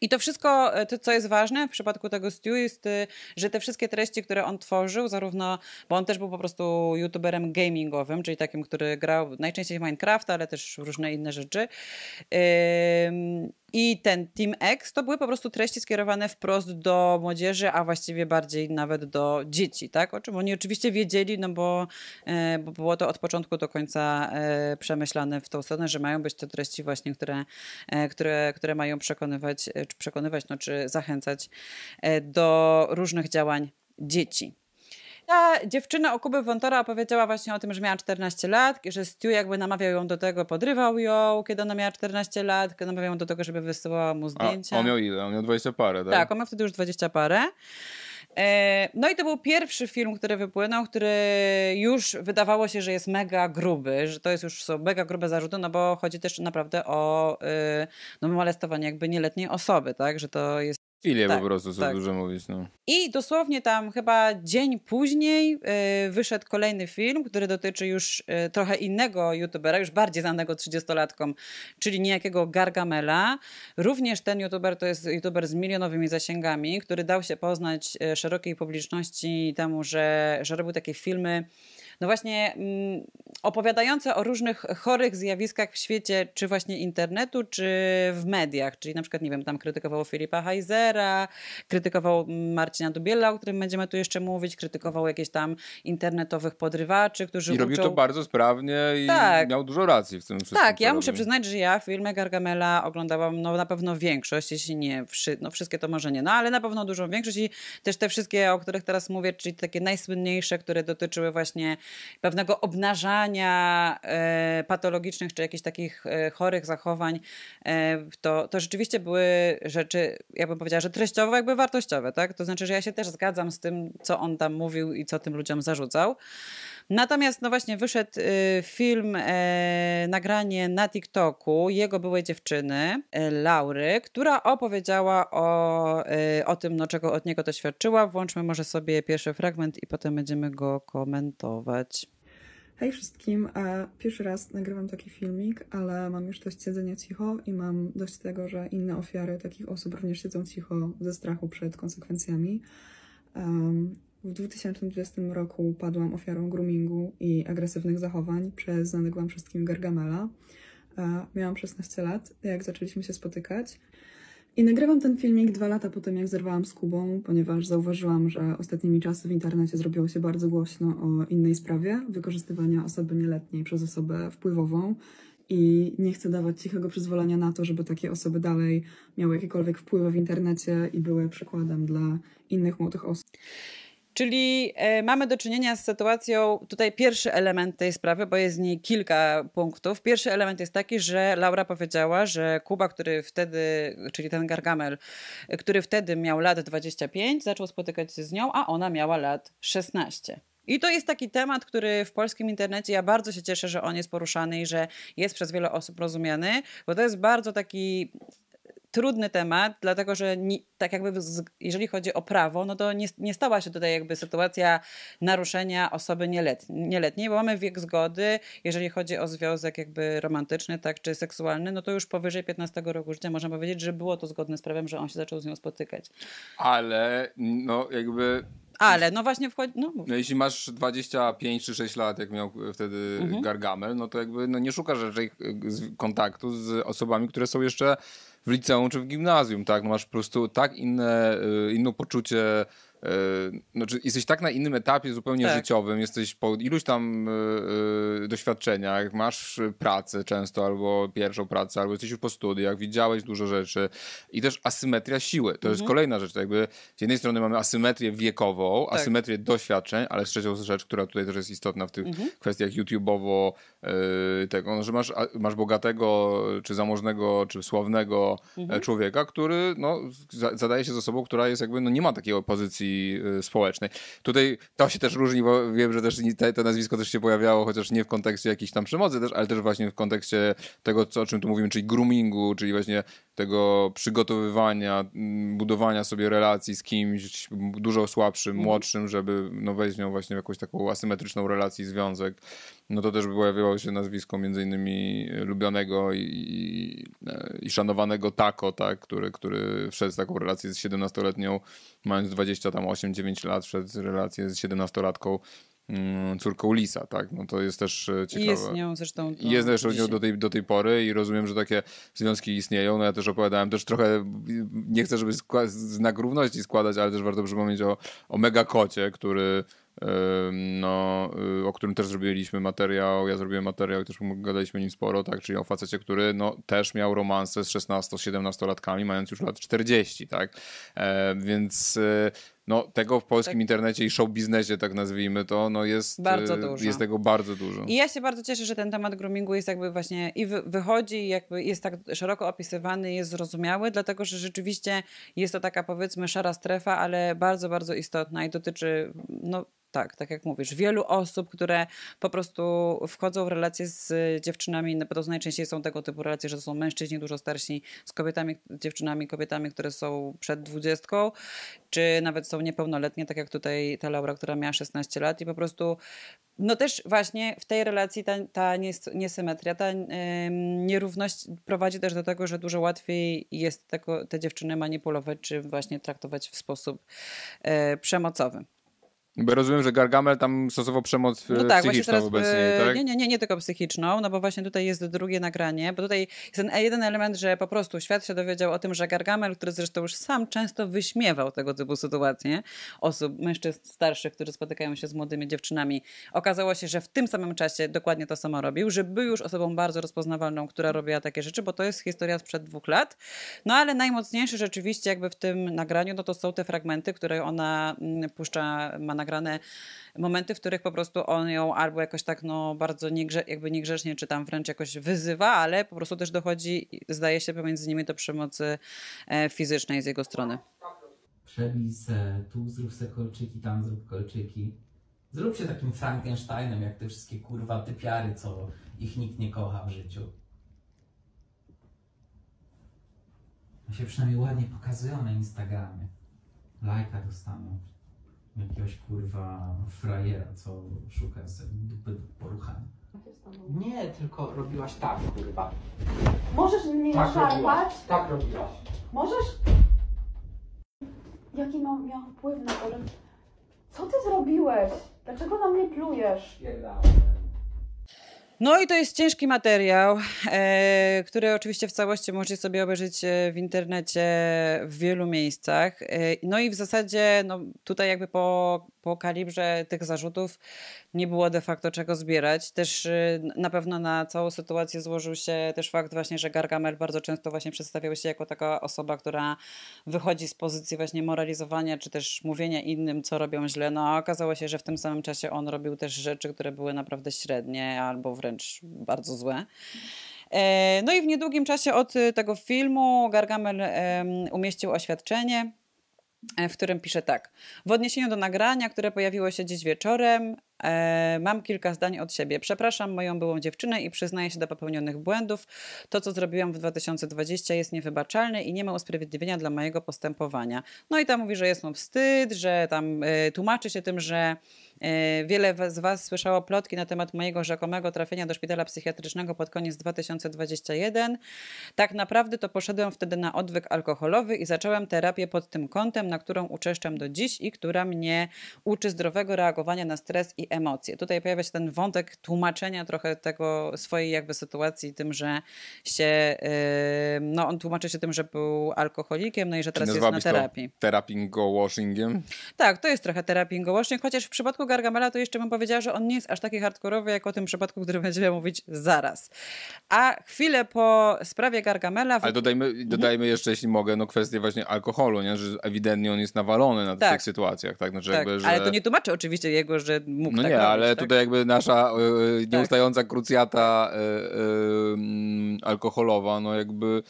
I to wszystko, e, to, co jest ważne w przypadku tego Stu, jest, y, że te wszystkie treści, które on tworzył, zarówno, bo on też był po prostu youtuberem gamingowym, czyli takim, który grał najczęściej w Minecrafta, ale też różne inne rzeczy. Ym, I ten Team X to były po prostu treści skierowane wprost do młodzieży, a właściwie bardziej nawet do dzieci, tak? O czym oni oczywiście wiedzieli, no bo, e, bo było to od początku do końca e, przemyślane w tą stronę, że mają być to treści właśnie, które, e, które, które mają przekonywać, czy przekonywać, no, czy zachęcać do różnych działań dzieci. Ta dziewczyna o Kuby Wątora opowiedziała właśnie o tym, że miała 14 lat, że Stu jakby namawiał ją do tego, podrywał ją, kiedy ona miała 14 lat, kiedy namawiał ją do tego, żeby wysyłała mu A, zdjęcia. on miał ile? On miał 20 parę, tak? Tak, on miał wtedy już 20 parę. E, No i to był pierwszy film, który wypłynął, który już wydawało się, że jest mega gruby, że to jest już są mega grube zarzuty, no bo chodzi też naprawdę o y, no, molestowanie jakby nieletniej osoby, tak, że to jest Filię Tak, po prostu, co tak. dużo mówić, no. i dosłownie tam chyba dzień później y, wyszedł kolejny film, który dotyczy już y, trochę innego youtubera, już bardziej znanego 30-latkom, czyli niejakiego Gargamela. Również ten youtuber to jest youtuber z milionowymi zasięgami, który dał się poznać y, szerokiej publiczności temu, że, że robił takie filmy no właśnie mm, opowiadające o różnych chorych zjawiskach w świecie, czy właśnie internetu, czy w mediach. Czyli na przykład, nie wiem, tam krytykował Filipa Heisera, krytykował Marcina Dubiela, o którym będziemy tu jeszcze mówić, krytykował jakieś tam internetowych podrywaczy, którzy I robił uczą... to bardzo sprawnie i Tak. miał dużo racji w tym wszystkim. Tak, ja muszę robił. przyznać, że ja filmy Gargamela oglądałam no, na pewno większość, jeśli nie wszy- no, wszystkie to może nie, no ale na pewno dużą większość i też te wszystkie, o których teraz mówię, czyli takie najsłynniejsze, które dotyczyły właśnie pewnego obnażania e, patologicznych czy jakichś takich e, chorych zachowań, e, to, to rzeczywiście były rzeczy, jakbym powiedziała, że treściowo jakby wartościowe, tak? To znaczy, że ja się też zgadzam z tym, co on tam mówił i co tym ludziom zarzucał. Natomiast, no właśnie, wyszedł y, film, e, nagranie na TikToku jego byłej dziewczyny, e, Laury, która opowiedziała o, e, o tym, no, czego od niego doświadczyła. Włączmy może sobie pierwszy fragment i potem będziemy go komentować. Hej wszystkim, e, pierwszy raz nagrywam taki filmik, ale mam już dość siedzenia cicho i mam dość tego, że inne ofiary takich osób również siedzą cicho ze strachu przed konsekwencjami. Um, w 2020 roku padłam ofiarą groomingu i agresywnych zachowań przez znanego wam wszystkim Gargamela. E, miałam 16 lat, jak zaczęliśmy się spotykać. I nagrywam ten filmik dwa lata po tym, jak zerwałam z Kubą, ponieważ zauważyłam, że ostatnimi czasy w internecie zrobiło się bardzo głośno o innej sprawie wykorzystywania osoby nieletniej przez osobę wpływową. I nie chcę dawać cichego przyzwolenia na to, żeby takie osoby dalej miały jakiekolwiek wpływy w internecie i były przykładem dla innych młodych osób. Czyli e, mamy do czynienia z sytuacją, tutaj pierwszy element tej sprawy, bo jest z niej kilka punktów. Pierwszy element jest taki, że Laura powiedziała, że Kuba, który wtedy, czyli ten Gargamel, który wtedy miał lat 25, zaczął spotykać się z nią, a ona miała lat 16. I to jest taki temat, który w polskim internecie ja bardzo się cieszę, że on jest poruszany i że jest przez wiele osób rozumiany, bo to jest bardzo taki trudny temat, dlatego że nie, tak jakby z, jeżeli chodzi o prawo, no to nie, nie stała się tutaj jakby sytuacja naruszenia osoby nieletniej, nieletniej, bo mamy wiek zgody, jeżeli chodzi o związek jakby romantyczny, tak, czy seksualny, no to już powyżej 15 roku życia można powiedzieć, że było to zgodne z prawem, że on się zaczął z nią spotykać. Ale no jakby ale, no właśnie wchodzi. No, no jeśli masz 25 czy 6 lat, jak miał wtedy mhm. Gargamel, no to jakby no nie szukasz raczej kontaktu z osobami, które są jeszcze w liceum czy w gimnazjum, tak? No masz po prostu tak inne, y, inne poczucie znaczy jesteś tak na innym etapie zupełnie tak. życiowym, jesteś po iluś tam yy, doświadczeniach, masz pracę często, albo pierwszą pracę, albo jesteś już po studiach, widziałeś dużo rzeczy i też asymetria siły. To mhm. jest kolejna rzecz. Jakby z jednej strony mamy asymetrię wiekową, tak. asymetrię doświadczeń, ale trzecią rzecz, która tutaj też jest istotna w tych mhm. kwestiach YouTube'owo yy, tego, no, że masz, masz bogatego, czy zamożnego, czy sławnego mhm. człowieka, który no, zadaje się z osobą, która jest jakby, no nie ma takiej opozycji Y, społecznej. Tutaj to się też różni, bo wiem, że też to nazwisko też się pojawiało, chociaż nie w kontekście jakiejś tam przemocy też, ale też właśnie w kontekście tego, co, o czym tu mówimy, czyli groomingu, czyli właśnie tego przygotowywania, mm, budowania sobie relacji z kimś dużo słabszym, mhm. młodszym, żeby no, wejść nią właśnie w jakąś taką asymetryczną relację, związek. No to też pojawiało się nazwisko między innymi lubionego i, i, i szanowanego Tako, tak, który, który wszedł w taką relację z 17-letnią, mając 28-9 lat, wszedł w relację z 17-latką Mm, córką Lisa, tak? No to jest też e, ciekawe. I jest nią zresztą. I jest zresztą nią do tej, do tej pory i rozumiem, że takie związki istnieją. No ja też opowiadałem też trochę, nie chcę, żeby znak równości składać, ale też warto przypomnieć o, o Megakocie, który no, y, o którym też zrobiliśmy materiał, ja zrobiłem materiał i też gadaliśmy o nim sporo, tak, czyli o facecie, który no, też miał romanse z 16-17 latkami, mając już lat 40, tak, e, więc y, no, tego w polskim tak. internecie i show biznesie, tak nazwijmy to, no jest, bardzo y, dużo. jest tego bardzo dużo. I ja się bardzo cieszę, że ten temat groomingu jest jakby właśnie i wychodzi, jakby jest tak szeroko opisywany, jest zrozumiały, dlatego, że rzeczywiście jest to taka powiedzmy szara strefa, ale bardzo, bardzo istotna i dotyczy no, tak, tak jak mówisz, wielu osób, które po prostu wchodzą w relacje z dziewczynami, no to najczęściej są tego typu relacje, że to są mężczyźni dużo starsi z kobietami, dziewczynami, kobietami, które są przed dwudziestką, czy nawet są niepełnoletnie, tak jak tutaj ta Laura, która miała 16 lat i po prostu no też właśnie w tej relacji ta, ta niesymetria, ta nierówność prowadzi też do tego, że dużo łatwiej jest tego, te dziewczyny manipulować, czy właśnie traktować w sposób e, przemocowy. Bo rozumiem, że Gargamel tam stosował przemoc no tak, psychiczną teraz, wobec niej, tak? Nie, nie, nie, nie tylko psychiczną, no bo właśnie tutaj jest drugie nagranie, bo tutaj jest ten jeden element, że po prostu świat się dowiedział o tym, że Gargamel, który zresztą już sam często wyśmiewał tego typu sytuacje osób, mężczyzn starszych, którzy spotykają się z młodymi dziewczynami, okazało się, że w tym samym czasie dokładnie to samo robił, że był już osobą bardzo rozpoznawalną, która robiła takie rzeczy, bo to jest historia sprzed dwóch lat. No ale najmocniejsze rzeczywiście jakby w tym nagraniu, no to są te fragmenty, które ona mm, puszcza, ma nagrane momenty, w których po prostu on ją albo jakoś tak no bardzo niegrze, jakby niegrzecznie, czy tam wręcz jakoś wyzywa, ale po prostu też dochodzi, zdaje się pomiędzy nimi do przemocy e, fizycznej z jego strony. Przebij se, tu zrób se kolczyki, tam zrób kolczyki. Zrób się takim Frankensteinem, jak te wszystkie kurwa typiary, co ich nikt nie kocha w życiu. No się przynajmniej ładnie pokazują na Instagramie. Lajka dostaną. Jakiegoś kurwa frajera, co szuka sobie dupy do poruchania. Nie, tylko robiłaś tak, kurwa. Możesz mnie Tak szarpać? robiłaś. Tak robiłaś. Możesz? Jaki mam, miał wpływ na to, że... Co ty zrobiłeś? Dlaczego na mnie plujesz? No i to jest ciężki materiał, e, który oczywiście w całości możecie sobie obejrzeć e, w internecie w wielu miejscach. E, no i w zasadzie no, tutaj jakby po, po kalibrze tych zarzutów nie było de facto czego zbierać. Też e, na pewno na całą sytuację złożył się też fakt właśnie, że Gargamel bardzo często właśnie przedstawiał się jako taka osoba, która wychodzi z pozycji właśnie moralizowania, czy też mówienia innym, co robią źle. No a okazało się, że w tym samym czasie on robił też rzeczy, które były naprawdę średnie albo wręcz bardzo złe. E, No i w niedługim czasie od y, tego filmu Gargamel umieścił oświadczenie, w którym pisze tak. W odniesieniu do nagrania, które pojawiło się dziś wieczorem, mam kilka zdań od siebie. Przepraszam moją byłą dziewczynę i przyznaję się do popełnionych błędów. To, co zrobiłam w 2020 jest niewybaczalne i nie ma usprawiedliwienia dla mojego postępowania. No i tam mówi, że jest mu wstyd, że tam e, tłumaczy się tym, że e, wiele z Was słyszało plotki na temat mojego rzekomego trafienia do szpitala psychiatrycznego pod koniec 2021. Tak naprawdę to poszedłem wtedy na odwyk alkoholowy i zacząłem terapię pod tym kątem, na którą uczęszczam do dziś i która mnie uczy zdrowego reagowania na stres i emocje. Tutaj pojawia się ten wątek tłumaczenia trochę tego swojej jakby sytuacji tym, że się, no on tłumaczy się tym, że był alkoholikiem, no i że teraz jest na terapii. Terappingo-washingiem? Tak, to jest trochę terapii gołosznik, chociaż w przypadku Gargamela to jeszcze bym powiedziała, że on nie jest aż taki hardkorowy, jak o tym przypadku, który będziemy mówić zaraz. A chwilę po sprawie Gargamela... w- Ale dodajmy, dodajmy jeszcze, jeśli mogę, no kwestię właśnie alkoholu, nie? że ewidentnie on jest nawalony na Tak. tych sytuacjach. Tak? Znaczy tak, jakby, że... ale to nie tłumaczy oczywiście jego, że mógł No tak nie, robić, ale tak? tutaj jakby nasza y, nieustająca krucjata y, y, mm, alkoholowa, no jakby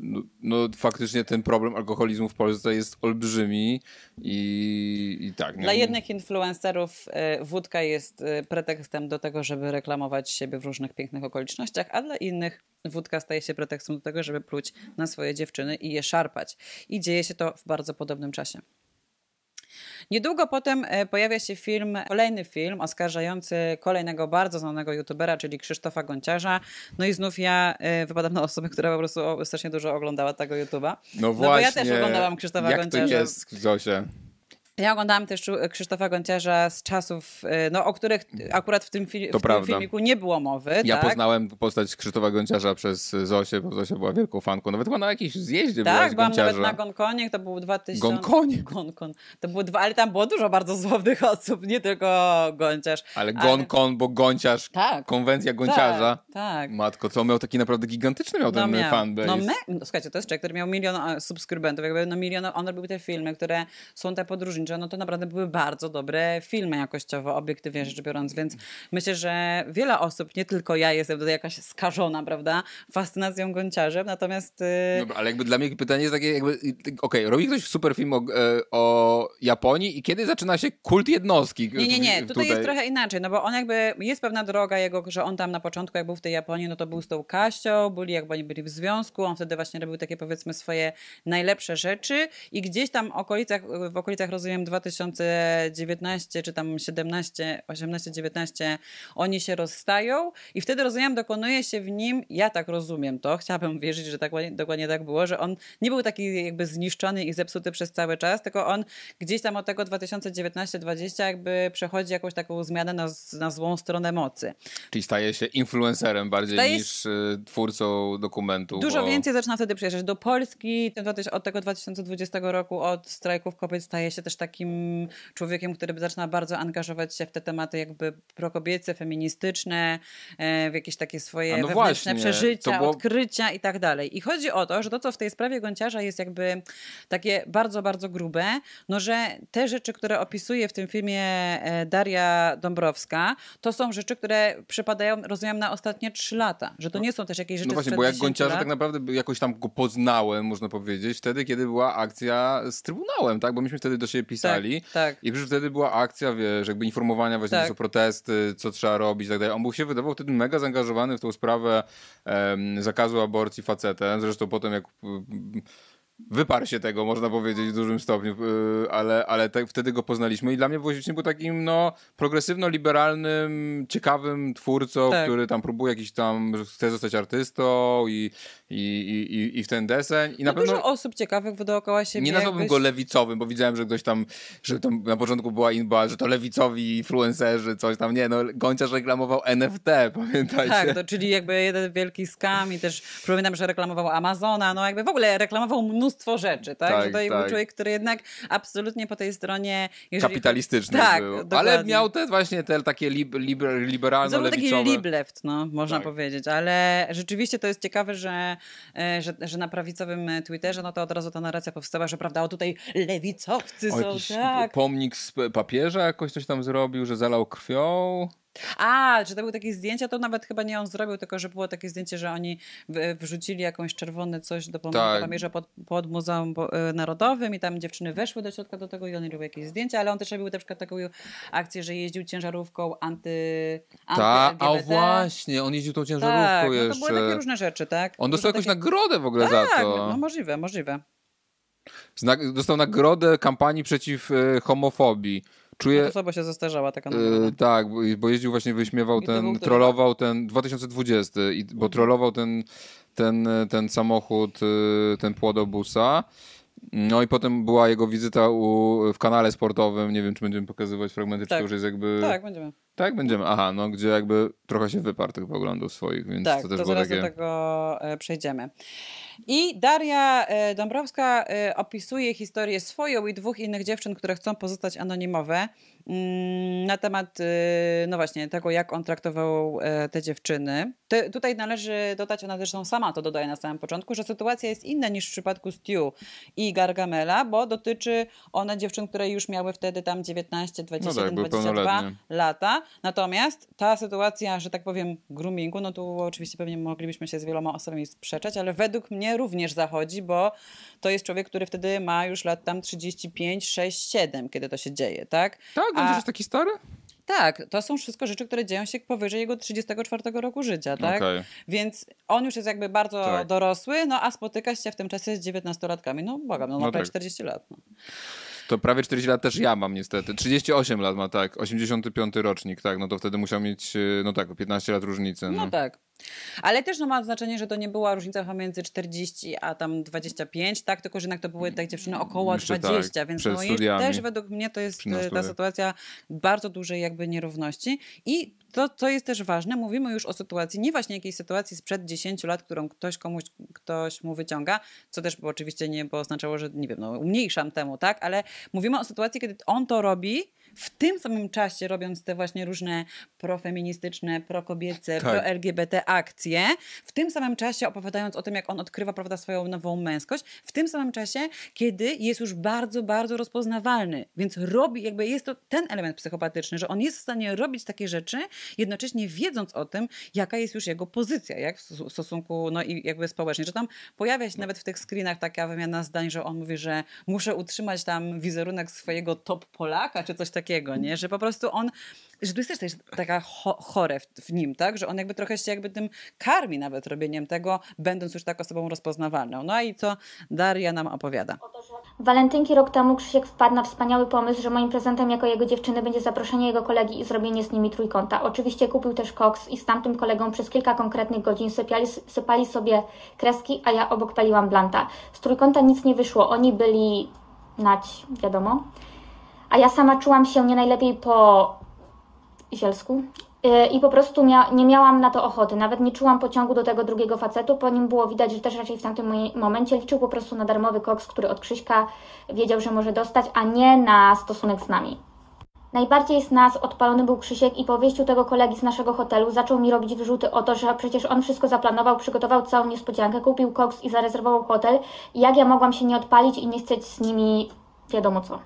no, no faktycznie ten problem alkoholizmu w Polsce jest olbrzymi i, i tak. nie? Dla jednych influencerów wódka jest pretekstem do tego, żeby reklamować siebie w różnych pięknych okolicznościach, a dla innych wódka staje się pretekstem do tego, żeby pluć na swoje dziewczyny i je szarpać. I dzieje się to w bardzo podobnym czasie. Niedługo potem e, pojawia się film, kolejny film oskarżający kolejnego bardzo znanego youtubera, czyli Krzysztofa Gonciarza. No i znów ja e, wypadam na osobę, która po prostu strasznie dużo oglądała tego YouTube'a. No bo ja właśnie. też oglądałam Krzysztofa Jak Gonciarza. to jest, Zosia? Ja oglądałam też Krzysztofa Gonciarza z czasów, e, no, o których akurat w tym, fil- w tym filmiku nie było mowy. Ja tak? poznałem postać Krzysztofa Gonciarza przez Zosię, bo Zosia była wielką fanką. Nawet chyba na jakimś zjeździe Tak, byłam Gonciarza. nawet na Gonkonie, to był 2000... Gonkonie? Gonkon. To było dwa, ale tam było dużo bardzo słownych osób, nie tylko Gonciarz. Ale Gonkon, bo Gonciarz, Tak. konwencja Gonciarza. Tak, tak. Matko, co miał taki naprawdę gigantyczny miał ten miał. fanbase. No, me, no słuchajcie, to jest człowiek, który miał milion subskrybentów, jakby no milion, on robił te filmy, które są te podróżnicze, no to naprawdę były bardzo dobre filmy jakościowo, obiektywnie rzecz biorąc, więc myślę, że wiele osób, nie tylko ja jestem tutaj jakaś skażona, prawda, fascynacją gąciarzem, natomiast... y, Dobra, ale jakby dla mnie pytanie jest takie jakby, okej, robi ktoś super film o, e, o Japonii i kiedy zaczyna się kult jednostki? Nie, nie, nie. w- Tutaj, jest trochę inaczej, no bo on jakby, jest pewna droga jego, że on tam na początku, jak był w tej Japonii, no to był z tą Kasią, byli jakby oni byli w związku, on wtedy właśnie robił takie powiedzmy swoje najlepsze rzeczy i gdzieś tam okolicach, w okolicach rozumiem 2019 czy tam 17, 18, 19 oni się rozstają i wtedy rozumiem dokonuje się w nim, ja tak rozumiem to, chciałabym wierzyć, że tak, dokładnie tak było, że on nie był taki jakby zniszczony i zepsuty przez cały czas, tylko on gdzieś tam od tego 2019-20 jakby przechodzi jakąś taką zmianę na, na złą stronę mocy. Czyli staje się influencerem bardziej Staje niż y, twórcą dokumentu. Dużo o... więcej zaczyna wtedy przyjeżdżać do Polski. Ten 2000 Od tego 2020 roku, od strajków kobiet, staje się też takim takim człowiekiem, który zaczyna bardzo angażować się w te tematy jakby prokobiece, feministyczne, e, w jakieś takie swoje A no wewnętrzne właśnie, przeżycia, było- odkrycia i tak dalej. I chodzi o to, że to, co w tej sprawie Gonciarza jest jakby takie bardzo, bardzo grube, no że te rzeczy, które opisuje w tym filmie e, Daria Dąbrowska, to są rzeczy, które przypadają, rozumiem, na ostatnie trzy lata. Że to nie są też jakieś rzeczy No właśnie, bo jak 10 Gonciarza lat. tak naprawdę jakoś tam go poznałem, można powiedzieć, wtedy, kiedy była akcja z Trybunałem, tak? Bo myśmy wtedy do siebie pisali. Tak, tak. I przecież wtedy była akcja, wiesz, jakby informowania właśnie, Tak. są protesty, co trzeba robić i tak dalej. On był się wydawał wtedy mega zaangażowany w tą sprawę em, zakazu aborcji facetem. Zresztą potem jak mm, wyparł się tego, można powiedzieć, w dużym stopniu, y, ale, ale tak, wtedy go poznaliśmy i dla mnie właśnie był takim, no, progresywno-liberalnym, ciekawym twórcą, Tak. który tam próbuje jakiś tam, chce zostać artystą i, i, i, i, w ten deseń. I na No pewno... Dużo osób ciekawych dookoła siebie. Nie nazwałbym jakbyś- go lewicowym, bo widziałem, że ktoś tam, że tam na początku była inba, że to lewicowi influencerzy, coś tam. Nie, no Gonciarz reklamował NFT, pamiętajcie. Tak, to, czyli jakby jeden wielki skam i też pamiętam, że reklamował Amazona, no jakby w ogóle reklamował mnóstwo rzeczy, tak? Tak, że to był tak. człowiek, który jednak absolutnie po tej stronie... jeżeli- Kapitalistyczny tak, był. Ale dokładnie. miał te właśnie te takie lib, lib, To był taki liberalno-lewicowe. libleft, no, można Tak. powiedzieć, ale rzeczywiście to jest ciekawe, że, że, że na prawicowym Twitterze, no to od razu ta narracja powstała, że prawda, o tutaj lewicowcy O, są, tak. pomnik z papieża jakoś coś tam zrobił, że zalał krwią. A, że to były takie zdjęcia, to nawet chyba nie on zrobił, tylko że było takie zdjęcie, że oni wrzucili jakąś czerwone coś do pomnika Tak. pod, pod Muzeum e, Narodowym i tam dziewczyny weszły do środka do tego i oni robiły jakieś zdjęcia, ale on też robił na przykład taką akcję, że jeździł ciężarówką anty, anty Tak, a właśnie, on jeździł tą ciężarówką tak, no to jeszcze. były takie różne rzeczy, tak? On dostał jakąś takich- nagrodę w ogóle za Tak, to. no możliwe, możliwe. Znak, dostał nagrodę kampanii przeciw e, homofobii. Czuję, To słabo się zestarzała taka nagroda. tak, bo- jeździł właśnie, wyśmiewał I ten, trollował ten 2020, i, bo trollował ten, ten, ten samochód, e, ten płodobusa. No i potem była jego wizyta u, w kanale sportowym, nie wiem czy będziemy pokazywać fragmenty, czy Tak. to już jest jakby... Tak, będziemy. Tak, będziemy, aha, no gdzie jakby trochę się wyparł tych poglądów swoich, więc Tak, to to, też było zaraz takie... do tego e, przejdziemy. I Daria e, Dąbrowska e, opisuje historię swoją i dwóch innych dziewczyn, które chcą pozostać anonimowe mm, na temat, no właśnie, tego, jak on traktował te dziewczyny. Tutaj należy dodać, ona zresztą sama to dodaje na samym początku, że sytuacja jest inna niż w przypadku Stu i Gargamela, bo dotyczy ona dziewczyn, które już miały wtedy tam 19, 21, tak, były 22 pełnoletnie. lata. Natomiast ta sytuacja, że tak powiem, groomingu, no tu oczywiście pewnie moglibyśmy się z wieloma osobami sprzeczać, ale według mnie również zachodzi, bo to jest człowiek, który wtedy ma już lat tam 35, 6, 7, kiedy to się dzieje, tak? Tak, on A- już taki stary? Tak, to są wszystko rzeczy, które dzieją się powyżej jego 34 roku życia, tak? Okej. Więc on już jest jakby bardzo Tak. dorosły, no a spotyka się w tym czasie z 19-latkami. No błagam, no, ma No prawie tak. 40 lat. No. To prawie 40 lat też ja mam niestety. 38 lat ma, tak. 85 rocznik, tak. No to wtedy musiał mieć, e, no tak, 15 lat różnicy. No No. tak. Ale też no, ma znaczenie, że to nie była różnica pomiędzy 40 a tam 25, tak? Tylko, że jednak to były tak dziewczyny około Jeszcze 20, tak, więc no, też według mnie to jest e, ta sytuacja bardzo dużej jakby nierówności. I to, co jest też ważne, mówimy już o sytuacji, nie właśnie jakiejś sytuacji sprzed 10 lat, którą ktoś komuś, ktoś mu wyciąga, co też oczywiście nie by oznaczało, że nie wiem, no umniejszam temu, tak? Ale mówimy o sytuacji, kiedy on to robi w tym samym czasie robiąc te właśnie różne profeministyczne, prokobiece, Tak. pro-LGBT akcje, w tym samym czasie opowiadając o tym, jak on odkrywa prawda, swoją nową męskość, w tym samym czasie, kiedy jest już bardzo, bardzo rozpoznawalny. Więc robi, jakby jest to ten element psychopatyczny, że on jest w stanie robić takie rzeczy, jednocześnie wiedząc o tym, jaka jest już jego pozycja, jak w sto- stosunku, no i jakby społecznie, że tam pojawia się nawet w tych screenach taka wymiana zdań, że on mówi, że muszę utrzymać tam wizerunek swojego top Polaka, czy coś takiego, nie? Że po prostu on, że tu jest też taka cho chore w, w nim, tak? Że on jakby trochę się jakby tym karmi nawet robieniem tego, będąc już tak osobą rozpoznawalną. No i co Daria nam opowiada? Walentynki rok temu Krzysiek wpadł na wspaniały pomysł, że moim prezentem jako jego dziewczyny będzie zaproszenie jego kolegi i zrobienie z nimi trójkąta. Oczywiście kupił też koks i z tamtym kolegą przez kilka konkretnych godzin sypiali, sypali sobie kreski, a ja obok paliłam blanta. Z trójkąta nic nie wyszło, oni byli nać, wiadomo. A ja sama czułam się nie najlepiej po zielsku. Yy, I po prostu mia nie miałam na to ochoty. Nawet nie czułam pociągu do tego drugiego facetu. Po nim było widać, że też raczej w tamtym momencie liczył po prostu na darmowy koks, który od Krzyśka wiedział, że może dostać, a nie na stosunek z nami. Najbardziej z nas odpalony był Krzysiek i po wyjściu tego kolegi z naszego hotelu zaczął mi robić wyrzuty o to, że przecież on wszystko zaplanował, przygotował całą niespodziankę, kupił koks i zarezerwował hotel. Jak ja mogłam się nie odpalić i nie chcieć z nimi wiadomo co.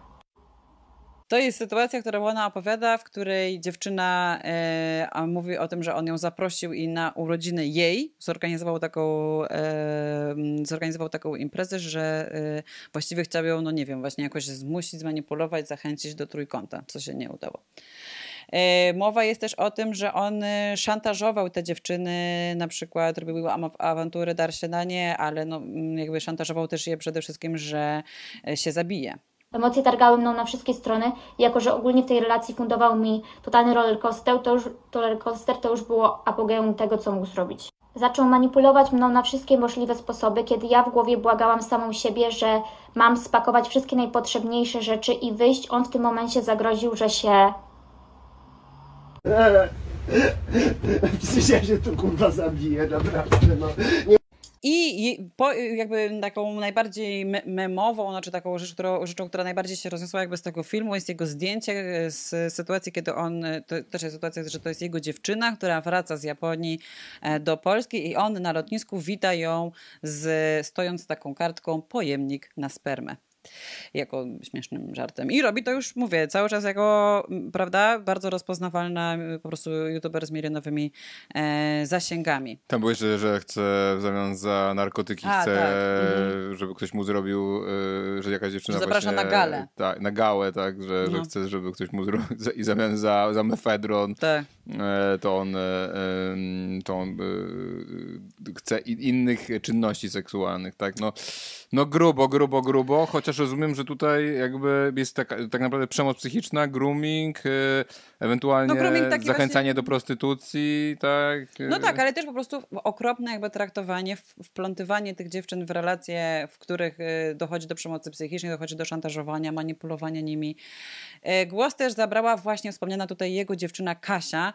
To jest sytuacja, którą ona opowiada, w której dziewczyna e, mówi o tym, że on ją zaprosił i na urodziny jej zorganizował taką, e, zorganizował taką imprezę, że e, właściwie chciał ją, no nie wiem, właśnie jakoś zmusić, zmanipulować, zachęcić do trójkąta, co się nie udało. E, Mowa jest też o tym, że on e, szantażował te dziewczyny, na przykład robił awantury, dar się na nie, ale no, mm, jakby szantażował też je przede wszystkim, że e, się zabije. Emocje targały mną na wszystkie strony jako, że ogólnie w tej relacji fundował mi totalny rollercoaster, to już, rollercoaster to już było apogeum tego, co mógł zrobić. Zaczął manipulować mną na wszystkie możliwe sposoby, kiedy ja w głowie błagałam samą siebie, że mam spakować wszystkie najpotrzebniejsze rzeczy i wyjść. On w tym momencie zagroził, że się Przecież ja się tu kurwa zabiję, naprawdę, no. I po, jakby taką najbardziej me- memową, znaczy taką rzecz, którą, rzeczą, która najbardziej się rozniosła jakby z tego filmu, jest jego zdjęcie e, z sytuacji, kiedy on, e, to też jest sytuacja, że to jest jego dziewczyna, która wraca z Japonii e, do Polski i on na lotnisku wita ją z, stojąc z taką kartką pojemnik na spermę. Jako śmiesznym żartem. I robi to już, mówię, cały czas jako, prawda, bardzo rozpoznawalna po prostu youtuber z milionowymi e, zasięgami. Tam było jeszcze, że chce w zamian za narkotyki, A, chce, tak, mhm. żeby ktoś mu zrobił, y, że jakaś dziewczyna Że zaprasza właśnie, na galę. Tak, na gałę, tak, że, że No. chce, żeby ktoś mu zrobił i w zamian za, za mefedron, Tak. e, to on, e, to on e, chce innych czynności seksualnych, tak, no, no grubo, grubo, grubo, chociaż rozumiem, że tutaj jakby jest taka, tak naprawdę przemoc psychiczna, grooming, e, ewentualnie No, grooming zachęcanie właśnie- do prostytucji, tak. No e, tak, ale też po prostu okropne jakby traktowanie, wplątywanie tych dziewczyn w relacje, w których y, dochodzi do przemocy psychicznej, dochodzi do szantażowania, manipulowania nimi. Głos też zabrała właśnie wspomniana tutaj jego dziewczyna Kasia,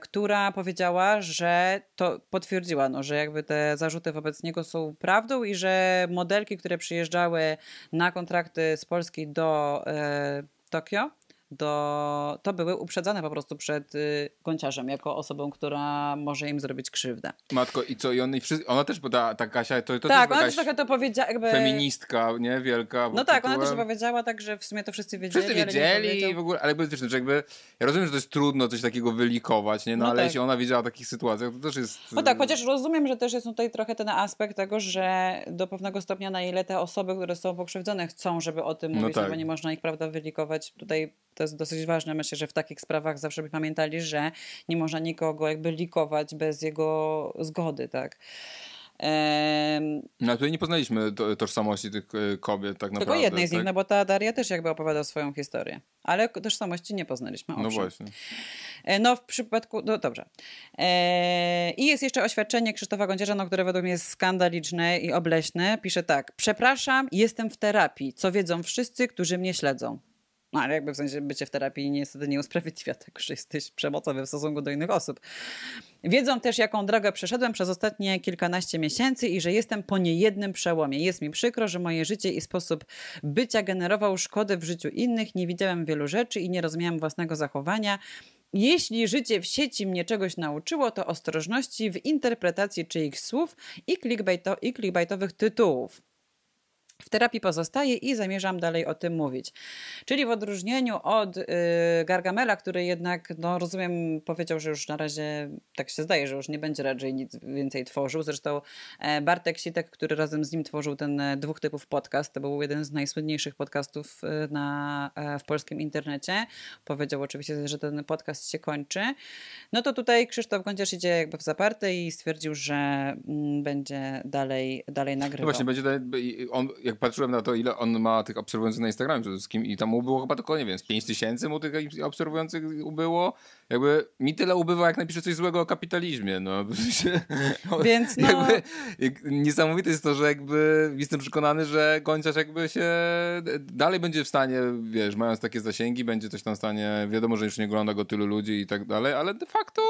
która powiedziała, że to potwierdziła, no, że jakby te zarzuty wobec niego są prawdą i że modelki, które przyjeżdżały na kontrakty z Polski do e, Tokio, do, to były uprzedzane po prostu przed y, gąciarzem, jako osobą, która może im zrobić krzywdę. Matko, i co, i on, i wszyscy, ona też, bo ta, ta Kasia, to, to tak, też ona też trochę to powiedziała, jakby... feministka, nie, wielka. No tak, ona też tytułem. powiedziała tak, że w sumie to wszyscy wiedzieli, Wszyscy wiedzieli i w ogóle, ale wiesz, że jakby, ja rozumiem, że to jest trudno coś takiego wylikować, nie, no, No ale tak. jeśli ona wiedziała o takich sytuacjach, to też jest... No tak, chociaż rozumiem, że też jest tutaj trochę ten aspekt tego, że do pewnego stopnia na ile te osoby, które są pokrzywdzone chcą, żeby o tym No mówić, no tak. bo nie można ich, prawda, wylikować. Tutaj to jest dosyć ważne. Myślę, że w takich sprawach zawsze by pamiętali, że nie można nikogo jakby likować bez jego zgody, tak. No tutaj nie poznaliśmy to, tożsamości tych e, kobiet tak naprawdę. Tylko jednej z nich, tak? no bo ta Daria też jakby opowiada swoją historię. Ale tożsamości nie poznaliśmy. No owszem. właśnie. E, No w przypadku, no dobrze. E, I jest jeszcze oświadczenie Krzysztofa Gąciarza, no, które według mnie jest skandaliczne i obleśne. Pisze tak, przepraszam, jestem w terapii, co wiedzą wszyscy, którzy mnie śledzą. No ale jakby w sensie bycie w terapii niestety nie usprawiedliwia tego, że jesteś przemocowy w stosunku do innych osób. Wiedzą też, jaką drogę przeszedłem przez ostatnie kilkanaście miesięcy i że jestem po niejednym przełomie. Jest mi przykro, że moje życie i sposób bycia generował szkodę w życiu innych. Nie widziałem wielu rzeczy i nie rozumiałem własnego zachowania. Jeśli życie w sieci mnie czegoś nauczyło, to ostrożności w interpretacji czyichś słów i, clickbaito, i clickbaitowych tytułów. W terapii pozostaję i zamierzam dalej o tym mówić. Czyli w odróżnieniu od y, Gargamela, który jednak, no rozumiem, powiedział, że już na razie, tak się zdaje, że już nie będzie raczej nic więcej tworzył. Zresztą e, Bartek Sitek, który razem z nim tworzył ten e, dwóch typów podcast, to był jeden z najsłynniejszych podcastów e, na, w polskim internecie. Powiedział oczywiście, że ten podcast się kończy. No to tutaj Krzysztof Gąciarz idzie jakby w zaparte i stwierdził, że mm, będzie dalej, dalej No nagrywał. właśnie, będzie, da- i on, jak patrzyłem na to, ile on ma tych obserwujących na Instagramie przede wszystkim i tam mu było chyba tylko, nie wiem, z 5 tysięcy mu tych obserwujących ubyło. Jakby mi tyle ubywa, jak napiszę coś złego o kapitalizmie, no. Więc no... Jakby, jak, niesamowite jest to, że jakby jestem przekonany, że Gonciarz jakby się dalej będzie w stanie, wiesz, mając takie zasięgi, będzie coś tam w stanie, wiadomo, że już nie ogląda go tylu ludzi i tak dalej, ale de facto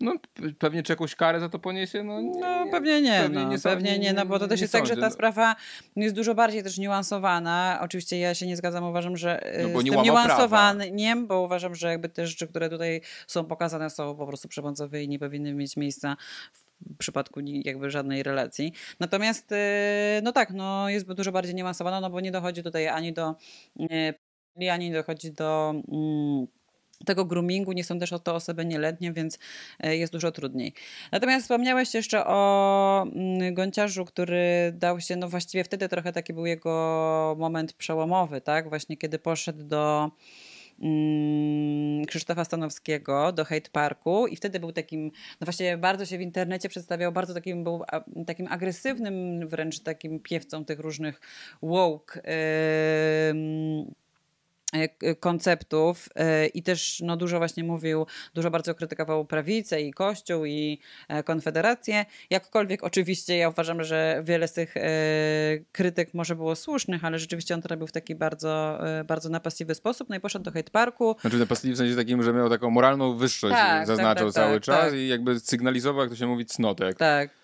no pewnie czy jakąś karę za to poniesie? No, nie, no pewnie nie, pewnie no, nie, pewnie nie, no bo to też jest tak, że ta sprawa jest dużo bardziej też niuansowana. Oczywiście ja się nie zgadzam, uważam, że no, bo z nie tym niuansowaniem, bo uważam, że jakby te rzeczy, które tutaj są pokazane są po prostu przemocowe i nie powinny mieć miejsca w przypadku jakby żadnej relacji. Natomiast no tak, no jest dużo bardziej niuansowana, no bo nie dochodzi tutaj ani do ani nie dochodzi do mm, tego groomingu, nie są też o to osoby nieletnie, więc e, jest dużo trudniej. Natomiast wspomniałeś jeszcze o mm, Gonciarzu, który dał się, no właściwie wtedy trochę taki był jego moment przełomowy, tak? Właśnie kiedy poszedł do mm, Krzysztofa Stanowskiego do Hate Parku i wtedy był takim, no właśnie bardzo się w internecie przedstawiał, bardzo takim był takim agresywnym wręcz takim piewcą tych różnych woke yy, konceptów e, i też no, dużo właśnie mówił, dużo bardzo krytykował prawicę i Kościół i e, Konfederację. Jakkolwiek oczywiście ja uważam, że wiele z tych krytyk może było słusznych, ale rzeczywiście on to robił w taki bardzo, bardzo napastliwy sposób. No i poszedł do hate parku. Znaczy napastliwy w sensie takim, że miał taką moralną wyższość, tak, tak zaznaczał tak, tak, cały czas tak. i jakby sygnalizował, jak to się mówi, cnotek. Tak.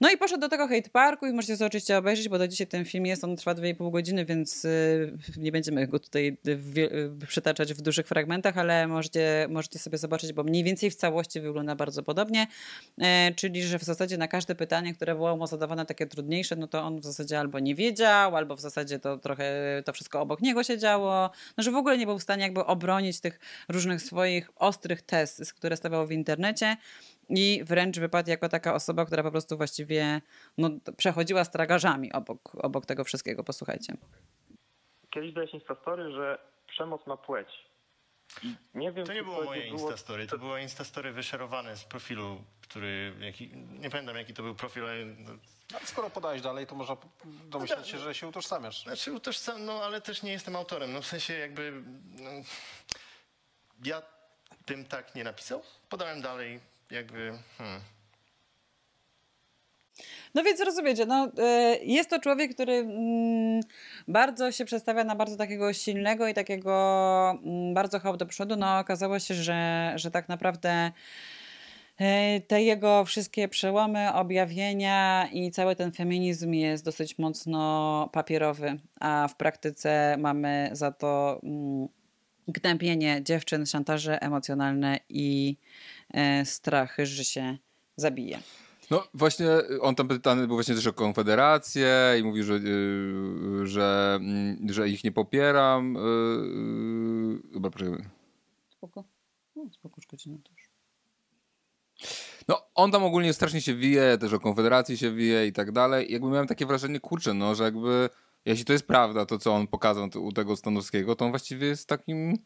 No i poszedł do tego hate parku i możecie sobie oczywiście obejrzeć, bo do dzisiaj ten film jest, on trwa 2,5 godziny, więc y, nie będziemy go tutaj y, przytaczać w dużych fragmentach, ale możecie, możecie sobie zobaczyć, bo mniej więcej w całości wygląda bardzo podobnie, e, czyli że w zasadzie na każde pytanie, które było mu zadawane takie trudniejsze, no to on w zasadzie albo nie wiedział, albo w zasadzie to trochę to wszystko obok niego się działo, no że w ogóle nie był w stanie jakby obronić tych różnych swoich ostrych tez, które stawiał w internecie i wręcz wypadł jako taka osoba, która po prostu właściwie no, przechodziła z tragarzami obok, obok tego wszystkiego. Posłuchajcie. Kiedyś byłeś Instastory, że przemoc ma płeć. Nie wiem, to nie było moje było... Instastory, to było Instastory wyszerowane z profilu, który, jaki, nie pamiętam jaki to był profil, ale... No... skoro podałeś dalej, to można domyśleć się, że się utożsamiasz. Znaczy utożsam, no ale też nie jestem autorem, no w sensie jakby... No, ja bym tak nie napisał, podałem dalej, jakby. Hmm. No więc rozumiecie, no, e, jest to człowiek, który mm, bardzo się przedstawia na bardzo takiego silnego i takiego mm, bardzo chał do przodu. No okazało się, że, że tak naprawdę e, te jego wszystkie przełomy, objawienia i cały ten feminizm jest dosyć mocno papierowy, a w praktyce mamy za to mm, gnębienie dziewczyn, szantaże emocjonalne i strach, że się zabije. No właśnie, on tam pytany był właśnie też o Konfederację i mówił, że, yy, że, yy, że ich nie popieram. Yy, dobra, proszę. Spoko. No, spoko, szkodzi na to już. No, on tam ogólnie strasznie się wije, też o Konfederacji się wije i tak dalej. I jakby miałem takie wrażenie, kurczę, no, że jakby, jeśli to jest prawda, to co on pokazał u tego Stanowskiego, to on właściwie jest takim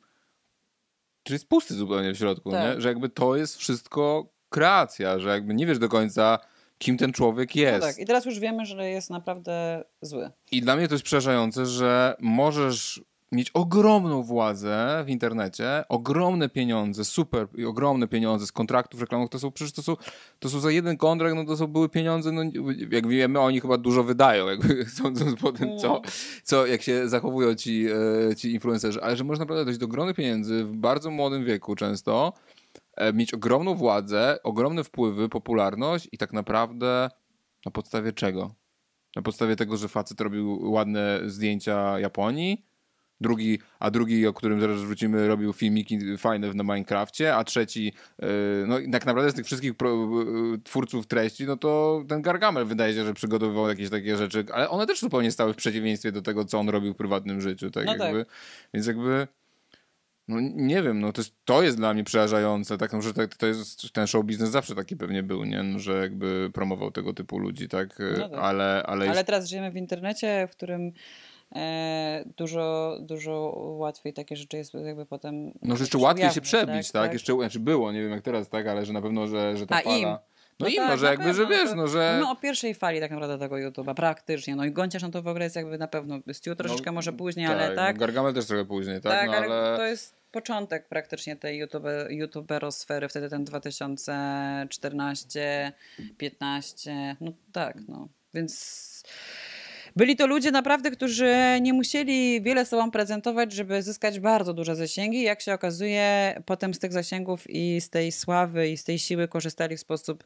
Czyli jest pusty zupełnie w środku, tak. nie? że jakby to jest wszystko kreacja, że jakby nie wiesz do końca, kim ten człowiek no jest. No tak, i teraz już wiemy, że jest naprawdę zły. I dla mnie to jest przerażające, że możesz mieć ogromną władzę w internecie, ogromne pieniądze, super i ogromne pieniądze z kontraktów reklamowych, to są przecież to są, to są za jeden kontrakt, no to są były pieniądze, no jak wiemy, oni chyba dużo wydają, jakby sądząc po tym, co, no. co jak się zachowują ci, e, ci influencerzy, ale że można naprawdę dojść do ogromnych pieniędzy w bardzo młodym wieku często, e, mieć ogromną władzę, ogromne wpływy, popularność i tak naprawdę na podstawie czego? Na podstawie tego, że facet robił ładne zdjęcia Japonii, drugi, a drugi, o którym zaraz wrócimy, robił filmiki fajne na Minecrafcie, a trzeci, yy, no tak naprawdę z tych wszystkich yy, twórców treści, no to ten Gargamel wydaje się, że przygotowywał jakieś takie rzeczy, ale one też zupełnie stały w przeciwieństwie do tego, co on robił w prywatnym życiu, tak no jakby. Tak. Więc jakby no nie wiem, no to jest, to jest dla mnie przerażające, tak, no, że to, to jest, ten show biznes zawsze taki pewnie był, nie, no, że jakby promował tego typu ludzi, tak, no tak. ale... Ale, ale jest... teraz żyjemy w internecie, w którym E, dużo, dużo łatwiej takie rzeczy jest jakby potem... No, jeszcze łatwiej się przebić, tak? tak? tak? Jeszcze, znaczy było, nie wiem jak teraz, tak, ale że na pewno, że, że ta A, fala... Im. No, i tak, może na jakby, że wiesz, no że... No o pierwszej fali tak naprawdę tego YouTube'a, praktycznie. No i Gonciarz no to w ogóle jest jakby na pewno, Stu troszeczkę może później, ale tak. No, Gargamel też trochę później, tak? Tak, no, ale ale... to jest początek praktycznie tej YouTube, youtuberosfery, wtedy ten 2014, 15, no tak, no. Więc byli to ludzie naprawdę, którzy nie musieli wiele sobą prezentować, żeby zyskać bardzo duże zasięgi. Jak się okazuje, potem z tych zasięgów i z tej sławy i z tej siły korzystali w sposób,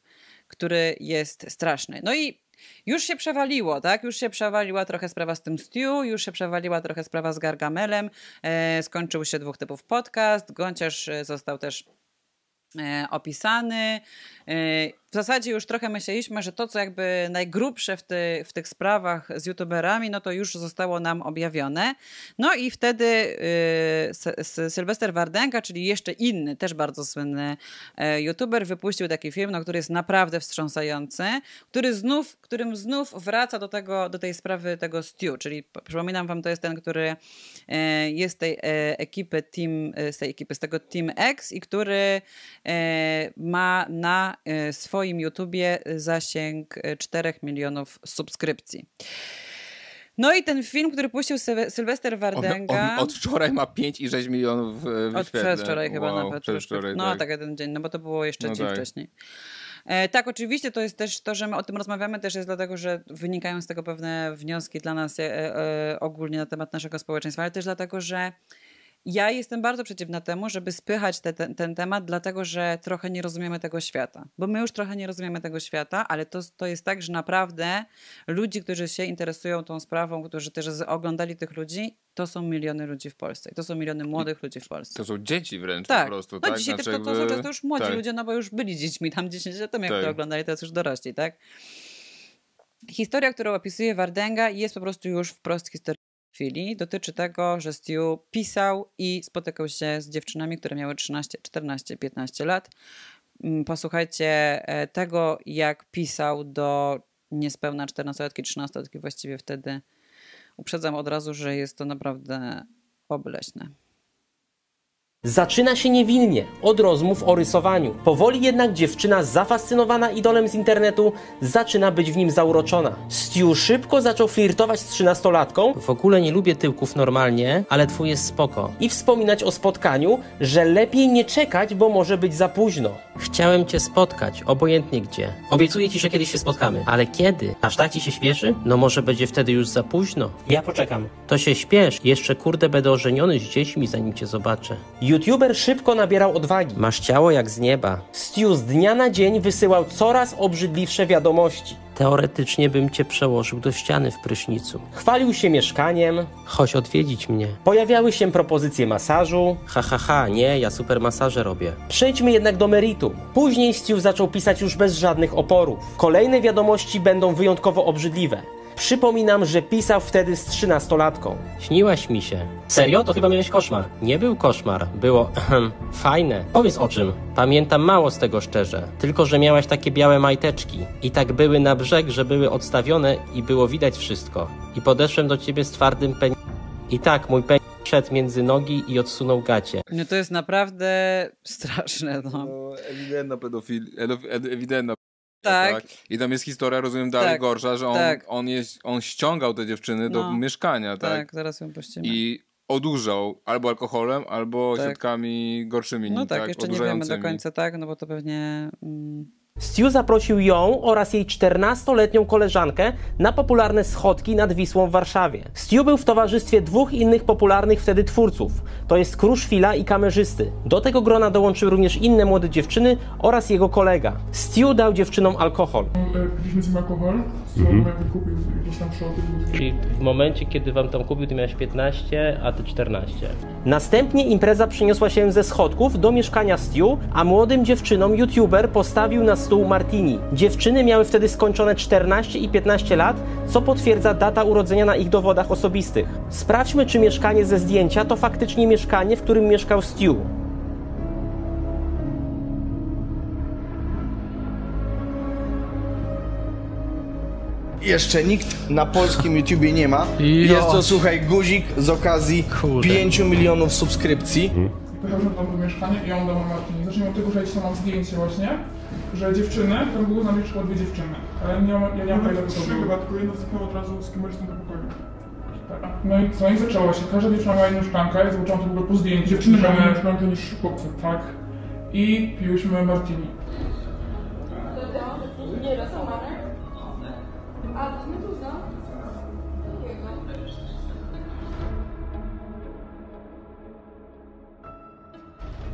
który jest straszny. No i już się przewaliło, tak? Już się przewaliła trochę sprawa z tym Stu, już się przewaliła trochę sprawa z Gargamelem. E, skończył się dwóch typów podcast. Gonciarz e, został też e, opisany. E, W zasadzie już trochę myśleliśmy, że to, co jakby najgrubsze w, ty, w tych sprawach z youtuberami, no to już zostało nam objawione. No i wtedy S- Sylwester Wardenga, czyli jeszcze inny, też bardzo słynny e, youtuber, wypuścił taki film, no, który jest naprawdę wstrząsający, który znów, którym znów wraca do, tego, do tej sprawy tego Stu, czyli przypominam wam, to jest ten, który e, jest tej e, ekipy Team, z tej ekipy, z tego Team X i który ma na e, swoim YouTubie zasięg e, 4 milionów subskrypcji. No i ten film, który puścił Syl- Sylwester On, Wardenga... on od wczoraj ma 5,6 milionów e, Od wyświetleń. przedwczoraj chyba wow, nawet. Przedwczoraj, no tak. tak, jeden dzień, no bo to było jeszcze No dzień tak. wcześniej. E, tak, oczywiście to jest też to, że my o tym rozmawiamy, też jest dlatego, że wynikają z tego pewne wnioski dla nas e, e, ogólnie na temat naszego społeczeństwa, ale też dlatego, że ja jestem bardzo przeciwna temu, żeby spychać te, ten, ten temat, dlatego że trochę nie rozumiemy tego świata. Bo my już trochę nie rozumiemy tego świata, ale to, to jest tak, że naprawdę ludzi, którzy się interesują tą sprawą, którzy też oglądali tych ludzi, to są miliony ludzi w Polsce. I to są miliony młodych ludzi w Polsce. To są dzieci wręcz Tak. po prostu, no tak? dzisiaj Znaczy też to, to są często już młodzi tak. ludzie, no bo już byli dziećmi tam 10 lat temu, jak Tak. to oglądali, teraz już dorośli, tak? Historia, którą opisuje Wardenga jest po prostu już wprost historią chwili. Dotyczy tego, że Stu pisał i spotykał się z dziewczynami, które miały 13, 14, 15 lat. Mm, Posłuchajcie e, tego, jak pisał do niespełna 14-latki, 13-latki właściwie wtedy. Uprzedzam od razu, że jest to naprawdę obleśne. Zaczyna się niewinnie, od rozmów o rysowaniu. Powoli jednak dziewczyna zafascynowana idolem z internetu zaczyna być w nim zauroczona. Stu szybko zaczął flirtować z trzynastolatką. W ogóle nie lubię tyłków normalnie, ale twój jest spoko. I wspominać o spotkaniu, że lepiej nie czekać, bo może być za późno. Chciałem cię spotkać, obojętnie gdzie. Obiecuję ci, że kiedyś się spotkamy. Ale kiedy? Aż tak ci się śpieszy? No może będzie wtedy już za późno. Ja poczekam. To się śpiesz. Jeszcze kurde będę ożeniony z dziećmi, zanim cię zobaczę. YouTuber szybko nabierał odwagi. Masz ciało jak z nieba. Stu z dnia na dzień wysyłał coraz obrzydliwsze wiadomości. Teoretycznie bym cię przełożył do ściany w prysznicu. Chwalił się mieszkaniem. Chodź odwiedzić mnie. Pojawiały się propozycje masażu. Ha, ha, ha, nie, ja super masaże robię. Przejdźmy jednak do meritum. Później Stu zaczął pisać już bez żadnych oporów. Kolejne wiadomości będą wyjątkowo obrzydliwe. Przypominam, że pisał wtedy z trzynastolatką. Śniłaś mi się. Serio? To chyba miałeś koszmar. Nie był koszmar. Było ehem, fajne. Powiedz o czym. Pamiętam mało z tego szczerze. Tylko, że miałaś takie białe majteczki. I tak były na brzeg, że były odstawione i było widać wszystko. I podeszłem do ciebie z twardym pen... I tak, mój pen... wszedł między nogi i odsunął gacie. No to jest naprawdę straszne, no. Ewidentna pedofil, ewidentna Tak. I tam jest historia, rozumiem, dalej Tak, gorsza, że on, tak. on, jest, on ściągał te dziewczyny do No. mieszkania, tak? Tak, zaraz ją puścimy. I odurzał albo alkoholem, albo Tak. środkami gorszymi. No nim, tak, jeszcze nie wiemy do końca, tak, no bo to pewnie... Mm, Stu zaprosił ją oraz jej 14-letnią koleżankę na popularne schodki nad Wisłą w Warszawie. Stu był w towarzystwie dwóch innych popularnych wtedy twórców, to jest Kruszwila i kamerzysty. Do tego grona dołączyły również inne młode dziewczyny oraz jego kolega. Stu dał dziewczynom alkohol. Piliśmy z nim alkohol, Mhm. kupił jakieś tam szoty. Czyli w momencie, kiedy wam tam kupił, ty miałeś 15, a ty 14. Następnie impreza przeniosła się ze schodków do mieszkania Stu, a młodym dziewczynom youtuber postawił na stół martini. Dziewczyny miały wtedy skończone 14 i 15 lat, co potwierdza data urodzenia na ich dowodach osobistych. Sprawdźmy, czy mieszkanie ze zdjęcia to faktycznie mieszkanie, w którym mieszkał Stu. Jeszcze nikt na polskim YouTubie nie ma. Jo. Jest to, słuchaj, guzik z okazji 5 milionów subskrypcji. Tam do mieszkania i on mi Martini. Zacznijmy od tego, że ja tam mam zdjęcie właśnie, że dziewczyny, tam były z nami tylko dwie dziewczyny, ale nie mam, ja nie mam Były pojęcia, kto trzy chyba, tylko jedna zniknęła od razu z kamerzystą do pokoju. Tak. No i co, i zaczęło się. Każda dziewczyna miała inną szklankę, ja zobaczyłam to w ogóle po zdjęciu. Dziewczyny miały inną szklankę niż chłopcy. Tak. I piłyśmy Martini.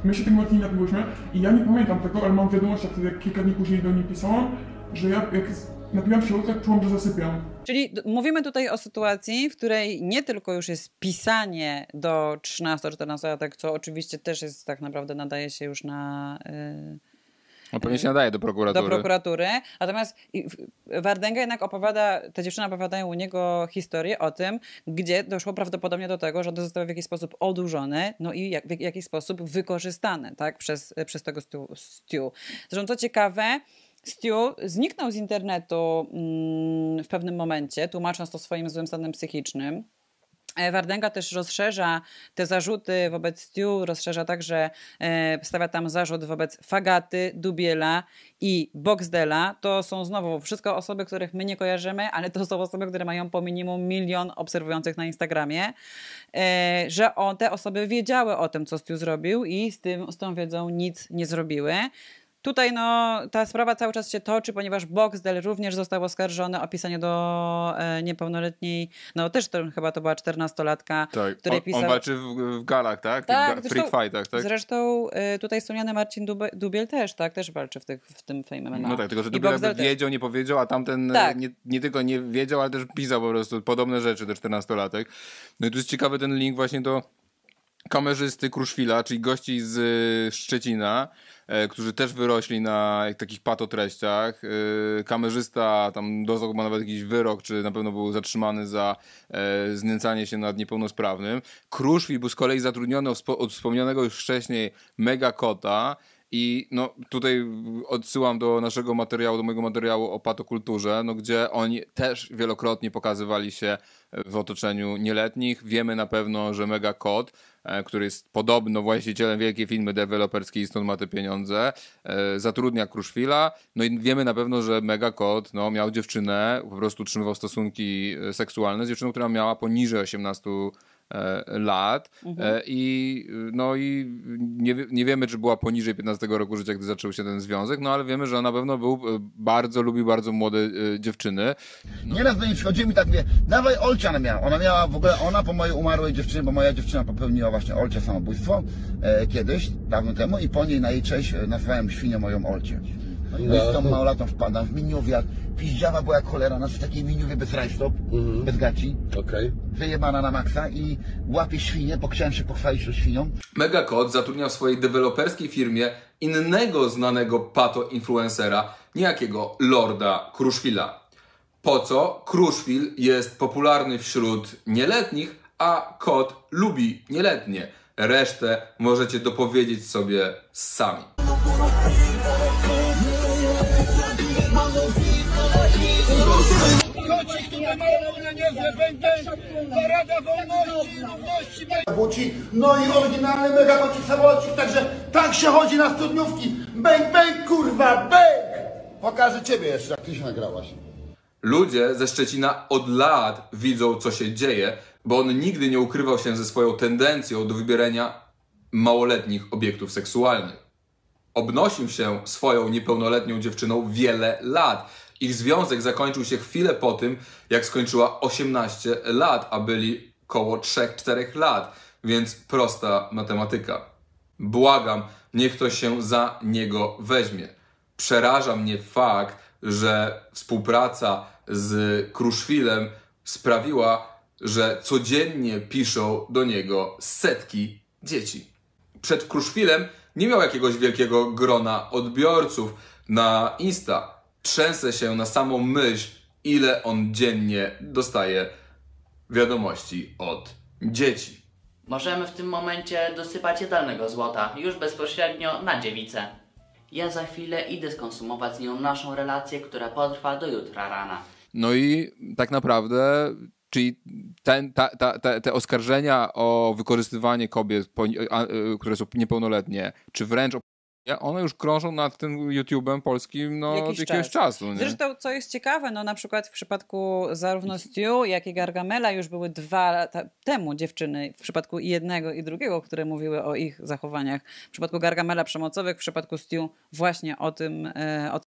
My się tym Martini napiłyśmy i ja nie pamiętam tego, ale mam wiadomość, jak, jak kilka dni później do niej pisałam, że ja jak napiłam się tak czułam, że zasypiam. Czyli mówimy tutaj o sytuacji, w której nie tylko już jest pisanie do 13-14-latek, co oczywiście też jest tak naprawdę nadaje się już na. y, No pewnie się nadaje do prokuratury. do prokuratury. Natomiast Wardęga jednak opowiada, te dziewczyny opowiadają u niego historię o tym, gdzie doszło prawdopodobnie do tego, że on został w jakiś sposób odurzony, no i jak, w jakiś sposób wykorzystany tak, przez, przez tego Stu. Stu. Zresztą co ciekawe, Stu zniknął z internetu mm, w pewnym momencie, tłumacząc to swoim złym stanem psychicznym. E, Wardęga też rozszerza te zarzuty wobec Stu, rozszerza także, e, stawia tam zarzut wobec Fagaty, Dubiela i Boxdela. To są znowu wszystko osoby, których my nie kojarzymy, ale to są osoby, które mają po minimum milion obserwujących na Instagramie, e, że on, te osoby wiedziały o tym, co Stu zrobił i z, tym, z tą wiedzą nic nie zrobiły. Tutaj no, ta sprawa cały czas się toczy, ponieważ Boxdel również został oskarżony o pisanie do e, niepełnoletniej, no też to, chyba to była czternastolatka, Tak. której On, pisał... on walczy w, w galach, tak? Tych Tak, ga- zresztą- freak fightach, tak? Zresztą y, tutaj wspomniany Marcin Dube, Dubiel też, tak? Też walczy w, tych, w tym Fame MMA. No tak, tylko że I Dubiel Boxdel jakby wiedział, nie powiedział, a tamten e, Tak. nie, nie tylko nie wiedział, ale też pisał po prostu podobne rzeczy do 14-latek. No i tu jest ciekawy ten link właśnie do kamerzysty Kruszwila, czyli gości z y, Szczecina, e, którzy też wyrośli na takich patotreściach. E, kamerzysta tam dostał chyba nawet jakiś wyrok, czy na pewno był zatrzymany za e, znęcanie się nad niepełnosprawnym. Kruszwil był z kolei zatrudniony od spo- od wspomnianego już wcześniej Megakota, i no, tutaj odsyłam do naszego materiału, do mojego materiału o patokulturze, no, gdzie oni też wielokrotnie pokazywali się w otoczeniu nieletnich. Wiemy na pewno, że Mega Kod, e, który jest podobno właścicielem wielkiej firmy deweloperskiej i stąd ma te pieniądze, e, zatrudnia Kruszwila. No i wiemy na pewno, że Mega Kod no, miał dziewczynę, po prostu utrzymywał stosunki e, seksualne z dziewczyną, która miała poniżej 18 e, lat Mhm. e, i no i nie, nie wiemy, czy była poniżej 15 roku życia, gdy zaczął się ten związek, no ale wiemy, że na pewno był e, bardzo, lubił bardzo młode e, dziewczyny. Nieraz do niej przychodziły mi tak, mówię, dawaj Olcia ona miała. Ona miała w ogóle, ona po mojej umarłej dziewczynie, bo moja dziewczyna popełniła właśnie Olcie samobójstwo e, kiedyś, dawno temu i po niej na jej cześć e, nazwałem świnią moją Olcie. No i No. z tą małolatą wpadam w miniówiach, piździawa była jak cholera, nas w takiej miniówie bez rajstop, bez gaci, Okej. wyjebana na maksa i łapie świnie, bo chciałem się pochwalić tą świnią. Megakod zatrudniał w swojej deweloperskiej firmie innego znanego pato-influencera, niejakiego Lorda Kruszwila. Po co? Kruszwil jest popularny wśród nieletnich, a kot lubi nieletnie. Resztę możecie dopowiedzieć sobie sami. Będę, parada wolności, równości, no i oryginalny mega kocik samolocik, także tak się chodzi na studniówki. Bęk, bęk, kurwa, bęk! Pokażę ciebie jeszcze, jak ty się nagrałaś. Ludzie ze Szczecina od lat widzą, co się dzieje, bo on nigdy nie ukrywał się ze swoją tendencją do wybierania małoletnich obiektów seksualnych. Obnosił się swoją niepełnoletnią dziewczyną wiele lat. Ich związek zakończył się chwilę po tym, jak skończyła 18 lat, a byli koło 3-4 lat, więc prosta matematyka. Błagam, niech ktoś się za niego weźmie. Przeraża mnie fakt, że współpraca z Kruszwilem sprawiła, że codziennie piszą do niego setki dzieci. Przed Kruszwilem nie miał jakiegoś wielkiego grona odbiorców na Insta. Trzęsę się na samą myśl, ile on dziennie dostaje wiadomości od dzieci. Możemy w tym momencie dosypać jadalnego złota, już bezpośrednio na dziewicę. Ja za chwilę idę skonsumować z nią naszą relację, która potrwa do jutra rana. No i tak naprawdę Czyli ten, ta, ta, ta, te oskarżenia o wykorzystywanie kobiet, y, które są niepełnoletnie, czy wręcz o one już krążą nad tym YouTube'em polskim no, Jakiś od jakiegoś czas. czasu. Nie? Zresztą, co jest ciekawe, no na przykład w przypadku zarówno Stu, jak i Gargamela już były dwa lata temu dziewczyny, w przypadku jednego i drugiego, które mówiły o ich zachowaniach. W przypadku Gargamela przemocowych, w przypadku Stu właśnie o tym, e, o.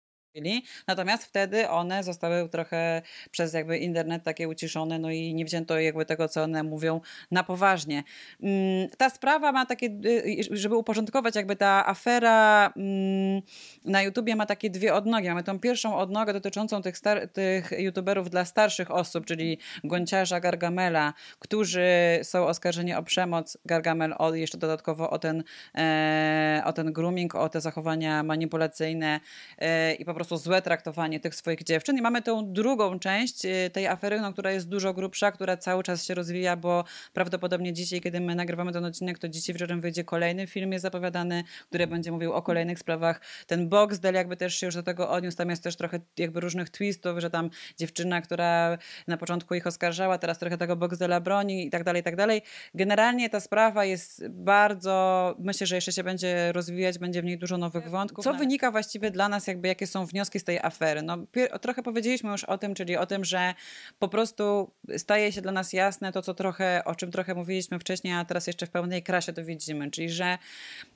Natomiast wtedy one zostały trochę przez jakby internet takie uciszone, no i nie wzięto jakby tego, co one mówią na poważnie. Mm, Ta sprawa ma takie, y, żeby uporządkować jakby ta afera mm, na YouTubie ma takie dwie odnogi. Mamy tą pierwszą odnogę dotyczącą tych, tych YouTuberów dla starszych osób, czyli Gonciarza, Gargamela, którzy są oskarżeni o przemoc, Gargamel o, jeszcze dodatkowo o ten, e, o ten grooming, o te zachowania manipulacyjne e, i po prostu złe traktowanie tych swoich dziewczyn. I mamy tą drugą część e, tej afery, no, która jest dużo grubsza, która cały czas się rozwija, bo prawdopodobnie dzisiaj, kiedy my nagrywamy ten odcinek, to dzisiaj wieczorem wyjdzie kolejny film, jest zapowiadany, który będzie mówił o kolejnych sprawach. Ten Boxdel jakby też się już do tego odniósł, tam jest też trochę jakby różnych twistów, że tam dziewczyna, która na początku ich oskarżała, teraz trochę tego Boxdela broni i tak dalej, i tak dalej. Generalnie ta sprawa jest bardzo, myślę, że jeszcze się będzie rozwijać, będzie w niej dużo nowych wątków. Co wynika właściwie dla nas, jakby jakie są wnioski z tej afery? No, trochę powiedzieliśmy już o tym, czyli o tym, że po prostu staje się dla nas jasne to, co trochę, o czym trochę mówiliśmy wcześniej, a teraz jeszcze w pełnej krasie to widzimy, czyli że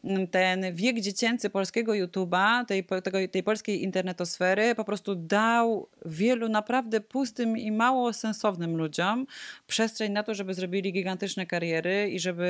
mm, ten wiek dziecięcy polskiego YouTube'a, tej, tego, tej polskiej internetosfery po prostu dał wielu naprawdę pustym i mało sensownym ludziom przestrzeń na to, żeby zrobili gigantyczne kariery i żeby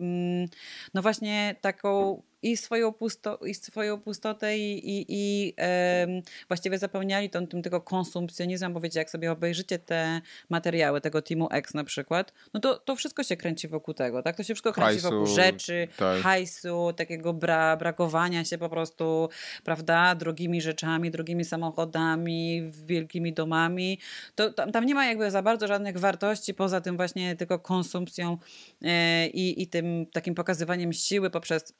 mm, no właśnie taką i swoją, pusto, i swoją pustotę i, i, i em, właściwie zapełniali tą, tym tylko konsumpcjonizmem, bo wiecie, jak sobie obejrzycie te materiały tego Teamu X na przykład, no to, to wszystko się kręci wokół tego, tak? To się wszystko kręci Hajsu, wokół rzeczy, tak. hajsu, takiego bra, brakowania się po prostu, prawda, drogimi rzeczami, drogimi samochodami, wielkimi domami. To, tam, tam nie ma jakby za bardzo żadnych wartości poza tym właśnie tylko konsumpcją e, i, i tym takim pokazywaniem siły poprzez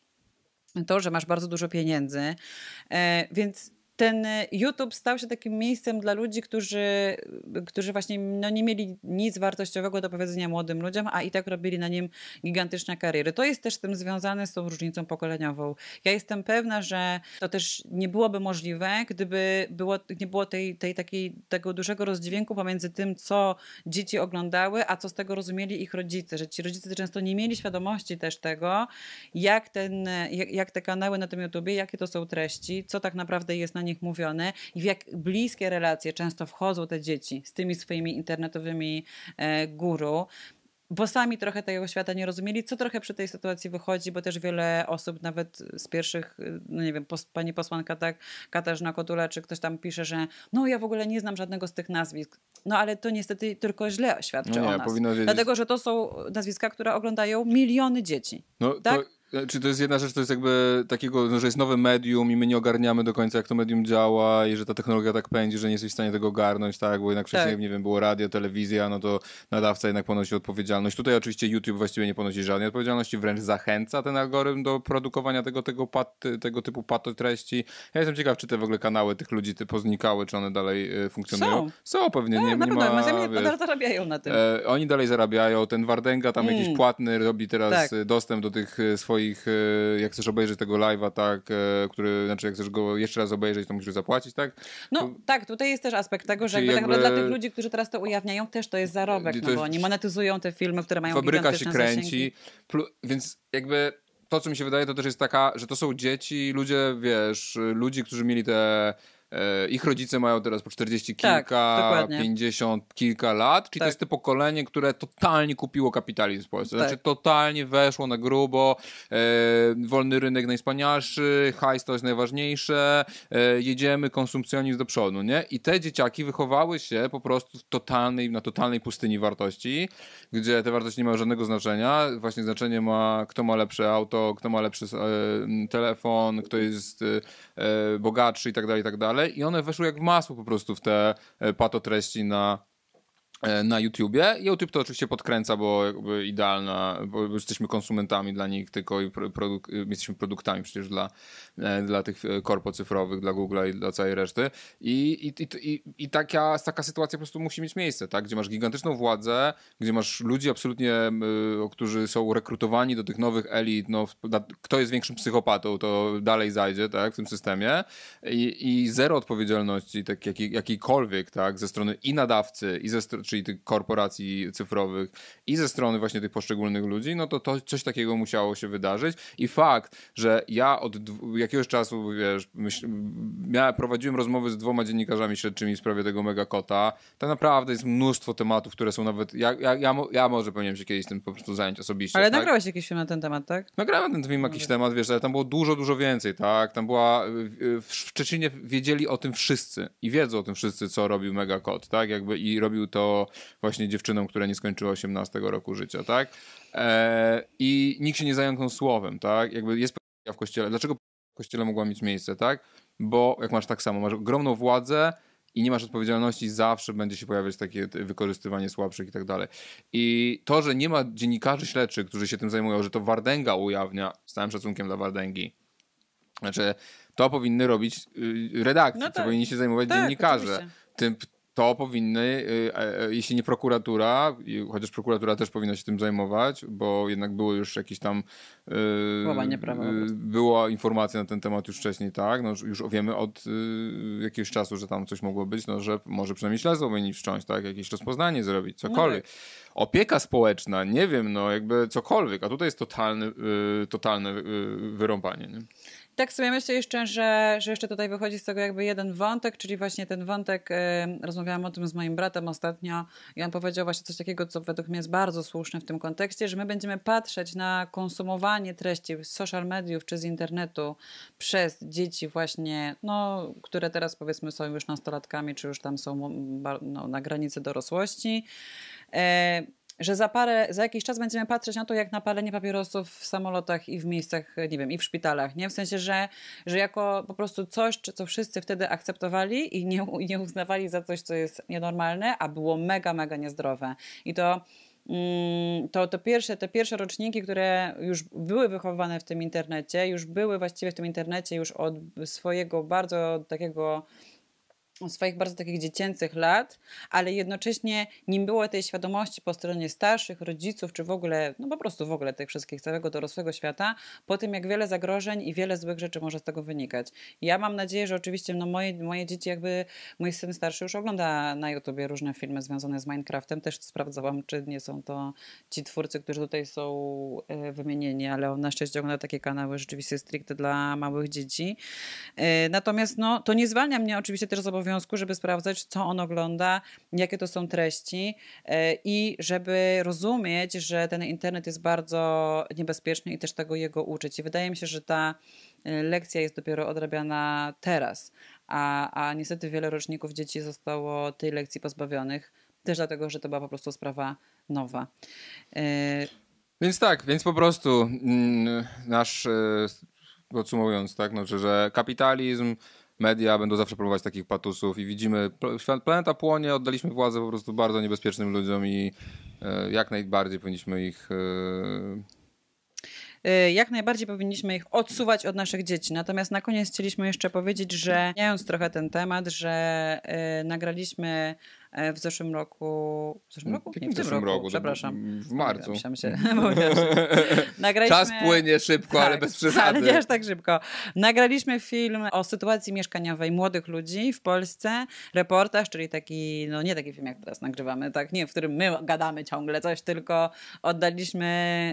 to, że masz bardzo dużo pieniędzy. E, więc ten YouTube stał się takim miejscem dla ludzi, którzy, którzy właśnie no, nie mieli nic wartościowego do powiedzenia młodym ludziom, a i tak robili na nim gigantyczne kariery. To jest też z tym związane z tą różnicą pokoleniową. Ja jestem pewna, że to też nie byłoby możliwe, gdyby było, nie było tej, tej takiej, tego dużego rozdźwięku pomiędzy tym, co dzieci oglądały, a co z tego rozumieli ich rodzice. Że ci rodzice często nie mieli świadomości też tego, jak, ten, jak, jak te kanały na tym YouTubie, jakie to są treści, co tak naprawdę jest na nich mówione i w jak bliskie relacje często wchodzą te dzieci z tymi swoimi internetowymi e, guru bo sami trochę tego świata nie rozumieli, co trochę przy tej sytuacji wychodzi, bo też wiele osób, nawet z pierwszych, no nie wiem, pos, pani posłanka tak, Katarzyna Kotula, czy ktoś tam pisze, że no ja w ogóle nie znam żadnego z tych nazwisk. No ale to niestety tylko źle świadczy No nie, o nas. wiedzieć- Dlatego, że to są nazwiska, które oglądają miliony dzieci. No, tak? to, czy to jest jedna rzecz, to jest jakby takiego, no, że jest nowe medium i my nie ogarniamy do końca, jak to medium działa i że ta technologia tak pędzi, że nie jesteś w stanie tego ogarnąć, tak? Bo jednak wcześniej, Tak. nie wiem, było radio, telewizja, no to nadawca jednak ponosi odpowiedzialność. Tutaj oczywiście YouTube właściwie nie ponosi żadnej odpowiedzialności, wręcz zachęca ten algorytm do produkowania tego, tego, pat, tego typu pato treści. Ja jestem ciekaw, czy te w ogóle kanały tych ludzi ty poznikały, czy one dalej e, funkcjonują. Są. Są pewnie, Tak, nie, na nie pewno, ma... nadal zarabiają na tym. E, oni dalej zarabiają. Ten Wardenga tam Mm. jakiś płatny robi teraz Tak. dostęp do tych e, swoich, e, jak chcesz obejrzeć tego live'a, tak, e, który, znaczy jak chcesz go jeszcze raz obejrzeć, to musisz zapłacić, tak? No tak, tutaj jest też aspekt tego, że jakby, tak jakby- naprawdę dla tych ludzi, którzy teraz to ujawniają, też to jest zarobek, To no bo oni monetyzują te filmy, które mają Fabryka się kręci, plu- więc jakby to, co mi się wydaje, to też jest taka, że to są dzieci, ludzie, wiesz, ludzi, którzy mieli te ich rodzice mają teraz po 40 Tak, kilka, dokładnie. 50 kilka lat, czyli to Tak. jest to pokolenie, które totalnie kupiło kapitalizm w Polsce. Tak. Znaczy totalnie weszło na grubo, e, wolny rynek najwspanialszy, hajs to jest najważniejsze, e, jedziemy, konsumpcjonizm do przodu, nie? I te dzieciaki wychowały się po prostu w totalnej, na totalnej pustyni wartości, gdzie te wartości nie mają żadnego znaczenia. Właśnie znaczenie ma, kto ma lepsze auto, kto ma lepszy e, telefon, kto jest e, e, bogatszy i tak dalej, i tak dalej. I one weszły jak w masło po prostu w te e, patotreści na na YouTubie. YouTube to oczywiście podkręca, bo jakby idealna, bo jesteśmy konsumentami dla nich tylko i produk jesteśmy produktami przecież dla, e, dla tych e, korpo cyfrowych, dla Google'a i dla całej reszty. I, i, i, i taka, taka sytuacja po prostu musi mieć miejsce, tak? gdzie masz gigantyczną władzę, gdzie masz ludzi absolutnie, y, którzy są rekrutowani do tych nowych elit, no, kto jest większym psychopatą, to dalej zajdzie tak, w tym systemie i, i zero odpowiedzialności tak, jakiej, jakiejkolwiek tak, ze strony i nadawcy, i ze, czyli tych korporacji cyfrowych, i ze strony właśnie tych poszczególnych ludzi, no to, to coś takiego musiało się wydarzyć i fakt, że ja od jakiegoś czasu, wiesz, myśl, miałem, prowadziłem rozmowy z dwoma dziennikarzami śledczymi w sprawie tego megakota, tak naprawdę jest mnóstwo tematów, które są nawet, ja, ja, ja, ja może powinienem się kiedyś tym po prostu zająć osobiście. Ale tak? nagrałeś jakiś film na ten temat, tak? Nagrałem ten film jakiś temat, wiesz, ale tam było dużo, dużo więcej, tak? Tam była, w Szczecinie wiedzieli o tym wszyscy i wiedzą o tym wszyscy, co robił Megakot, tak? Jakby i robił to właśnie dziewczynom, która nie skończyła 18 roku życia, tak? E, I nikt się nie zająknął słowem, tak? Jakby jest w kościele. Dlaczego w kościele mogła mieć miejsce, tak? Bo jak masz tak samo, masz ogromną władzę, i nie masz odpowiedzialności, zawsze będzie się pojawiać takie wykorzystywanie słabszych i tak dalej. I to, że nie ma dziennikarzy śledczych, którzy się tym zajmują, że to Wardęga ujawnia, z całym szacunkiem dla Wardęgi, znaczy to powinny robić y, redakcje, no tak. to powinni się zajmować tak, dziennikarze. Tym, to powinny, y, e, e, jeśli nie prokuratura, chociaż prokuratura też powinna się tym zajmować, bo jednak było już jakieś tam. Y, Łamanie prawa. Była informacja na ten temat już wcześniej, tak? No, już wiemy od jakiegoś czasu, że tam coś mogło być, no, że może przynajmniej śledztwo powinni wszcząć, tak? Jakieś rozpoznanie zrobić, cokolwiek. No tak. Opieka społeczna, nie wiem, no jakby cokolwiek, a tutaj jest totalny, totalne wyrąbanie. Nie? Tak sobie myślę jeszcze, że, że jeszcze tutaj wychodzi z tego jakby jeden wątek, czyli właśnie ten wątek, y, rozmawiałam o tym z moim bratem ostatnio i on powiedział właśnie coś takiego, co według mnie jest bardzo słuszne w tym kontekście, że my będziemy patrzeć na konsumowanie treści z social mediów czy z internetu przez dzieci właśnie, no, które teraz powiedzmy są już nastolatkami, czy już tam są no, na granicy dorosłości. Y, że za parę, za jakiś czas będziemy patrzeć na to, jak na palenie papierosów w samolotach i w miejscach, nie wiem, i w szpitalach, nie? W sensie, że, że jako po prostu coś, co wszyscy wtedy akceptowali i nie, nie uznawali za coś, co jest nienormalne, a było mega, mega niezdrowe. I to mm, to, to pierwsze, te pierwsze roczniki, które już były wychowane w tym internecie, już były właściwie w tym internecie już od swojego bardzo takiego swoich bardzo takich dziecięcych lat, ale jednocześnie nie było tej świadomości po stronie starszych, rodziców, czy w ogóle, no po prostu w ogóle tych wszystkich, całego dorosłego świata, po tym jak wiele zagrożeń i wiele złych rzeczy może z tego wynikać. Ja mam nadzieję, że oczywiście no moje, moje dzieci jakby, mój syn starszy już ogląda na YouTubie różne filmy związane z Minecraftem, też sprawdzałam, czy nie są to ci twórcy, którzy tutaj są e, wymienieni, ale on na szczęście ogląda takie kanały rzeczywiście stricte dla małych dzieci. E, natomiast no, to nie zwalnia mnie oczywiście też z obowiązku obowiązku, żeby sprawdzać, co on ogląda, jakie to są treści e, i żeby rozumieć, że ten internet jest bardzo niebezpieczny i też tego jego uczyć. I wydaje mi się, że ta e, lekcja jest dopiero odrabiana teraz, a, a niestety wiele roczników dzieci zostało tej lekcji pozbawionych, też dlatego, że to była po prostu sprawa nowa. E, więc tak, więc po prostu mm, nasz, podsumowując, tak, no, że kapitalizm media będą zawsze próbować takich patusów i widzimy, planeta płonie, oddaliśmy władzę po prostu bardzo niebezpiecznym ludziom i e, jak najbardziej powinniśmy ich e, e, jak najbardziej powinniśmy ich odsuwać od naszych dzieci. Natomiast na koniec chcieliśmy jeszcze powiedzieć, że zmieniając trochę ten temat, że nagraliśmy w zeszłym roku. W zeszłym roku? Nie, w, w tym roku, roku, przepraszam. W marcu. Się. Nagraliśmy... Czas płynie szybko, tak, ale bez przesady. Ale nie aż tak szybko. Nagraliśmy film o sytuacji mieszkaniowej młodych ludzi w Polsce. Reportaż, czyli taki, no nie taki film jak teraz nagrywamy, tak, nie, w którym my gadamy ciągle coś, tylko oddaliśmy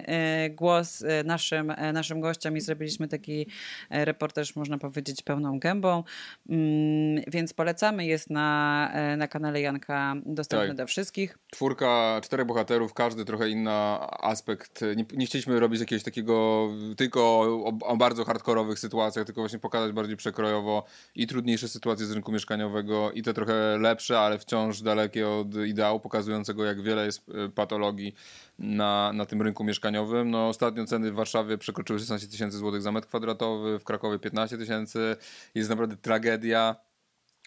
e, głos e, naszym, naszym gościom i zrobiliśmy taki reportaż, można powiedzieć, pełną gębą. Mm, więc polecamy, jest na, na kanale Janka dostępny tak. dla wszystkich. Czwórka, czterech bohaterów, każdy trochę inny aspekt. Nie, nie chcieliśmy robić jakiegoś takiego tylko o, o, bardzo hardkorowych sytuacjach, tylko właśnie pokazać bardziej przekrojowo i trudniejsze sytuacje z rynku mieszkaniowego i te trochę lepsze, ale wciąż dalekie od ideału, pokazującego jak wiele jest e, patologii na, na tym rynku mieszkaniowym. No, ostatnio ceny w Warszawie przekroczyły 16 tysięcy złotych za metr kwadratowy, w Krakowie 15 tysięcy. Jest naprawdę tragedia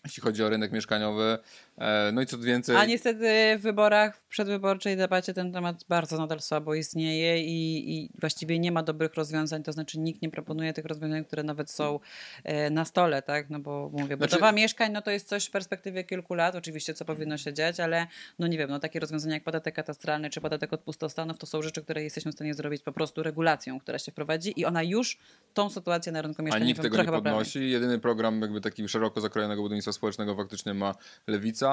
jeśli chodzi o rynek mieszkaniowy. E, no i co więcej... A niestety w wyborach, w przedwyborczej debacie ten temat bardzo nadal słabo istnieje i, i właściwie nie ma dobrych rozwiązań, to znaczy nikt nie proponuje tych rozwiązań, które nawet są e, na stole, tak? No bo mówię, Znaczy- budowa mieszkań, no to jest coś w perspektywie kilku lat, oczywiście, co powinno się dziać, ale no nie wiem, no takie rozwiązania jak podatek katastralny czy podatek od pustostanów, to są rzeczy, które jesteśmy w stanie zrobić po prostu regulacją, która się wprowadzi i ona już tą sytuację na rynku A mieszkaniowym nikt tego nie poprawi. podnosi. Jedyny program jakby taki szeroko zakrojonego budownictwa społecznego faktycznie ma Lewica.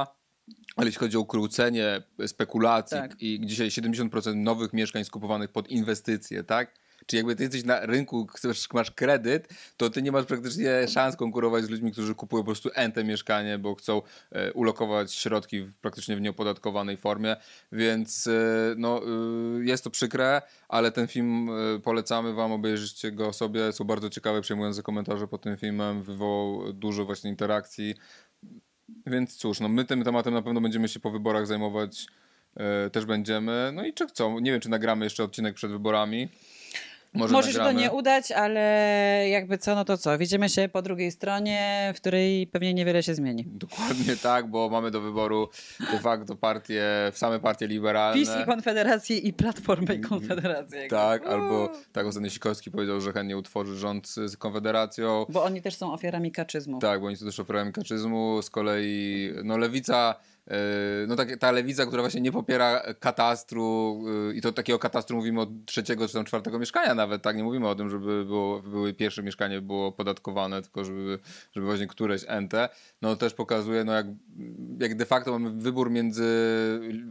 Ale jeśli chodzi o ukrócenie spekulacji Tak. i dzisiaj 70% nowych mieszkań skupowanych pod inwestycje, tak? Czy jakby ty jesteś na rynku, chcesz, masz kredyt, to ty nie masz praktycznie szans konkurować z ludźmi, którzy kupują po prostu ente mieszkanie, bo chcą e, ulokować środki w, praktycznie w nieopodatkowanej formie, więc e, no, e, jest to przykre, ale ten film polecamy wam, obejrzyjcie go sobie, są bardzo ciekawe, przejmujące komentarze pod tym filmem, wywołał dużo właśnie interakcji, więc cóż, no my tym tematem na pewno będziemy się po wyborach zajmować, e, też będziemy, no i czy co, nie wiem, czy nagramy jeszcze odcinek przed wyborami, może, Może się to nie udać, ale jakby co, no to co? Widzimy się po drugiej stronie, w której pewnie niewiele się zmieni. Dokładnie tak, bo mamy do wyboru de facto partie, same partie liberalne. PiS i Konfederację i Platformę i Konfederację. Tak, albo tak ostatnio Sikorski powiedział, że chętnie utworzy rząd z Konfederacją. Bo oni też są ofiarami kaczyzmu. Tak, bo oni są też ofiarami kaczyzmu. Z kolei no lewica, no tak, ta lewica, która właśnie nie popiera katastru yy, i to takiego katastru mówimy od trzeciego czy tam czwartego mieszkania nawet, tak? Nie mówimy o tym, żeby było, były pierwsze mieszkanie było podatkowane, tylko żeby, żeby właśnie któreś ente. No też pokazuje, no jak, jak de facto mamy wybór między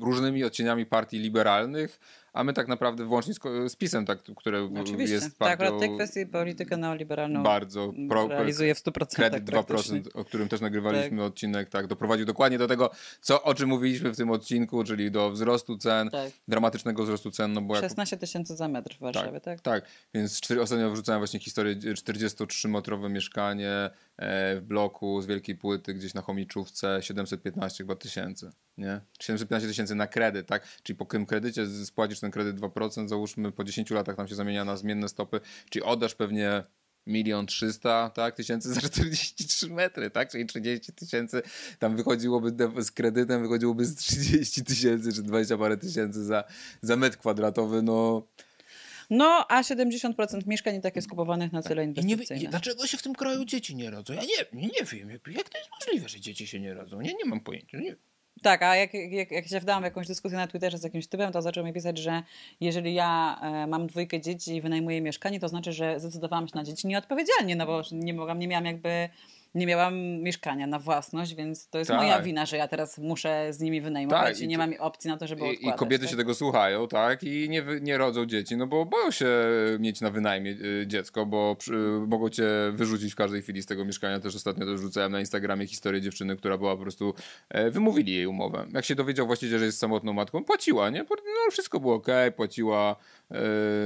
różnymi odcieniami partii liberalnych, a my tak naprawdę wyłącznie z, z PiSem, tak, które Oczywiście. jest tak, partią... akurat tej kwestii politykę neoliberalną Bardzo pro, realizuje w 100%. Kredyt 2%, praktycznie. o którym też nagrywaliśmy odcinek, tak, doprowadził dokładnie do tego, co, o czym mówiliśmy w tym odcinku, czyli do wzrostu cen, Tak. dramatycznego wzrostu cen, no bo jak 16 tysięcy za metr w Warszawie, tak? tak, więc cztery, ostatnio wrzucałem właśnie historię 43-metrowe mieszkanie w bloku z wielkiej płyty gdzieś na Chomiczówce, 715 chyba tysięcy, nie? 715 tysięcy na kredyt, tak? Czyli po tym kredycie spłacisz ten kredyt 2%, załóżmy po 10 latach tam się zamienia na zmienne stopy, czyli oddasz pewnie milion trzysta tak, tysięcy za 43 metry, tak? Czyli 30 tysięcy tam wychodziłoby z kredytem, wychodziłoby z 30 tysięcy czy 20 parę tysięcy za, za metr kwadratowy, no... No, a 70% mieszkań i tak jest kupowanych na cele I nie, inwestycyjne. wie- dlaczego się w tym kraju dzieci nie rodzą? Ja nie, nie wiem, jak, jak to jest możliwe, że dzieci się nie rodzą? Nie, nie mam pojęcia. Nie. Tak, a jak, jak, jak się wdałam w jakąś dyskusję na Twitterze z jakimś typem, to zaczął mi pisać, że jeżeli ja e, mam dwójkę dzieci i wynajmuję mieszkanie, to znaczy, że zdecydowałam się na dzieci nieodpowiedzialnie, no bo nie mogłam, nie miałam jakby, nie miałam mieszkania na własność, więc to jest Tak. moja wina, że ja teraz muszę z nimi wynajmować Tak, i, i nie mam opcji na to, żeby odkładać. I kobiety tak? się tego słuchają, tak? I nie, nie rodzą dzieci, no bo boją się mieć na wynajmie y, dziecko, bo przy, mogą cię wyrzucić w każdej chwili z tego mieszkania. Też ostatnio też rzucałem na Instagramie historię dziewczyny, która była po prostu, e, wymówili jej umowę. Jak się dowiedział właściciel, że jest samotną matką, płaciła, nie? No wszystko było ok, płaciła, e,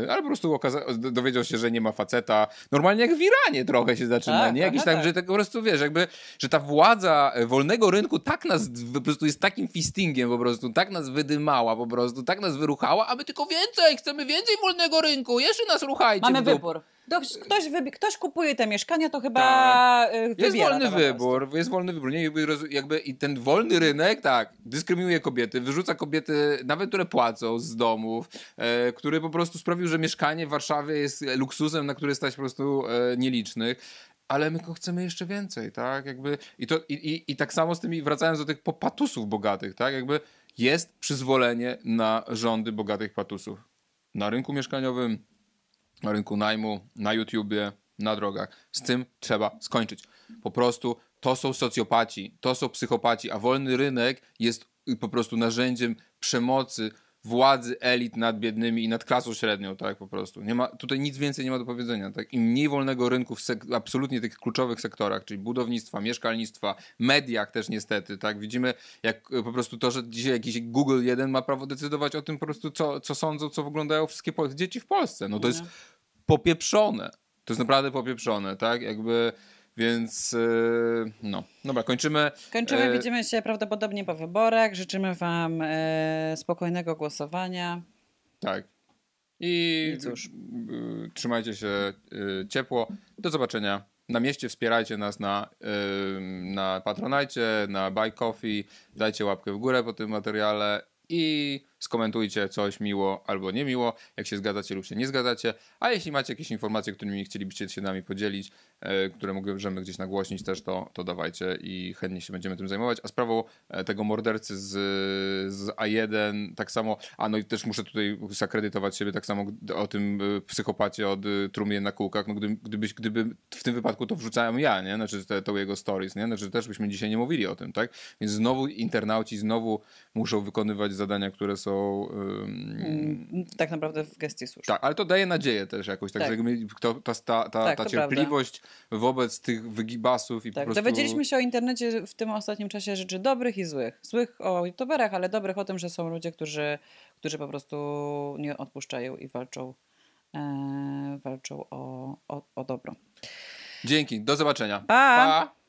ale po prostu dowiedział się, że nie ma faceta. Normalnie jak w Iranie trochę się zaczyna, Tak, nie? Jakiś tam, tak. że tak po prostu, wiesz, jakby, że ta władza e, wolnego rynku tak nas po prostu jest takim fistingiem po prostu, tak nas wydymała po prostu, tak nas wyruchała, a my tylko więcej, chcemy więcej wolnego rynku, jeszcze nas ruchajcie. Mamy wybór. Ktoś, ktoś, kupuje te mieszkania, to chyba Tak. y, Jest wolny wybór, jest wolny wybór. Nie, jakby, I ten wolny rynek, tak, dyskryminuje kobiety, wyrzuca kobiety, nawet które płacą z domów, e, który po prostu sprawił, że mieszkanie w Warszawie jest luksusem, na który stać po prostu e, nielicznych. Ale my go chcemy jeszcze więcej, tak? Jakby, i, to, i, i, I tak samo z tymi, wracając do tych po- patusów bogatych, tak? Jakby jest przyzwolenie na rządy bogatych patusów. Na rynku mieszkaniowym, rynku najmu, na YouTubie, na drogach. Z tym trzeba skończyć. Po prostu to są socjopaci, to są psychopaci, a wolny rynek jest po prostu narzędziem przemocy władzy elit nad biednymi i nad klasą średnią, tak po prostu. Nie ma, tutaj nic więcej nie ma do powiedzenia. Tak? Im mniej wolnego rynku w sek- absolutnie tych kluczowych sektorach, czyli budownictwa, mieszkalnictwa, mediach też niestety, tak? Widzimy jak po prostu to, że dzisiaj jakiś Google jeden ma prawo decydować o tym po prostu, co, co sądzą, co oglądają wszystkie pol- dzieci w Polsce. No to jest popieprzone. To jest naprawdę popieprzone, tak? Jakby, więc yy, no. Dobra, kończymy. Kończymy, E, widzimy się prawdopodobnie po wyborach. Życzymy Wam e, spokojnego głosowania. Tak. I, I cóż. y, trzymajcie się y, ciepło. Do zobaczenia na mieście wspierajcie nas na, na Patronajcie, na Buy Coffee, dajcie łapkę w górę po tym materiale i skomentujcie coś miło albo niemiło, jak się zgadzacie lub się nie zgadzacie, a jeśli macie jakieś informacje, którymi chcielibyście się nami podzielić, e, które możemy gdzieś nagłośnić też, to, to dawajcie i chętnie się będziemy tym zajmować. A sprawą e, tego mordercy z, z A1, tak samo, a no i też muszę tutaj zakredytować siebie, tak samo o tym e, psychopacie od e, trumien na kółkach, no gdyby, gdybyś, gdyby w tym wypadku to wrzucałem ja, nie? Znaczy te, to jego stories, nie? Znaczy też byśmy dzisiaj nie mówili o tym, tak? Więc znowu internauci znowu muszą wykonywać zadania, które są... ym, Mm, Tak naprawdę w gestii służb. tak, ale to daje nadzieję też jakoś, tak, Tak. to, ta, ta, ta, Tak, ta cierpliwość wobec tych wygibasów i po Tak, prostu... dowiedzieliśmy się o internecie w tym ostatnim czasie rzeczy dobrych i złych. Złych o youtuberach, ale dobrych o tym, że są ludzie, którzy, którzy po prostu nie odpuszczają i walczą, e, walczą o, o, o dobro. Dzięki, do zobaczenia. Pa! pa.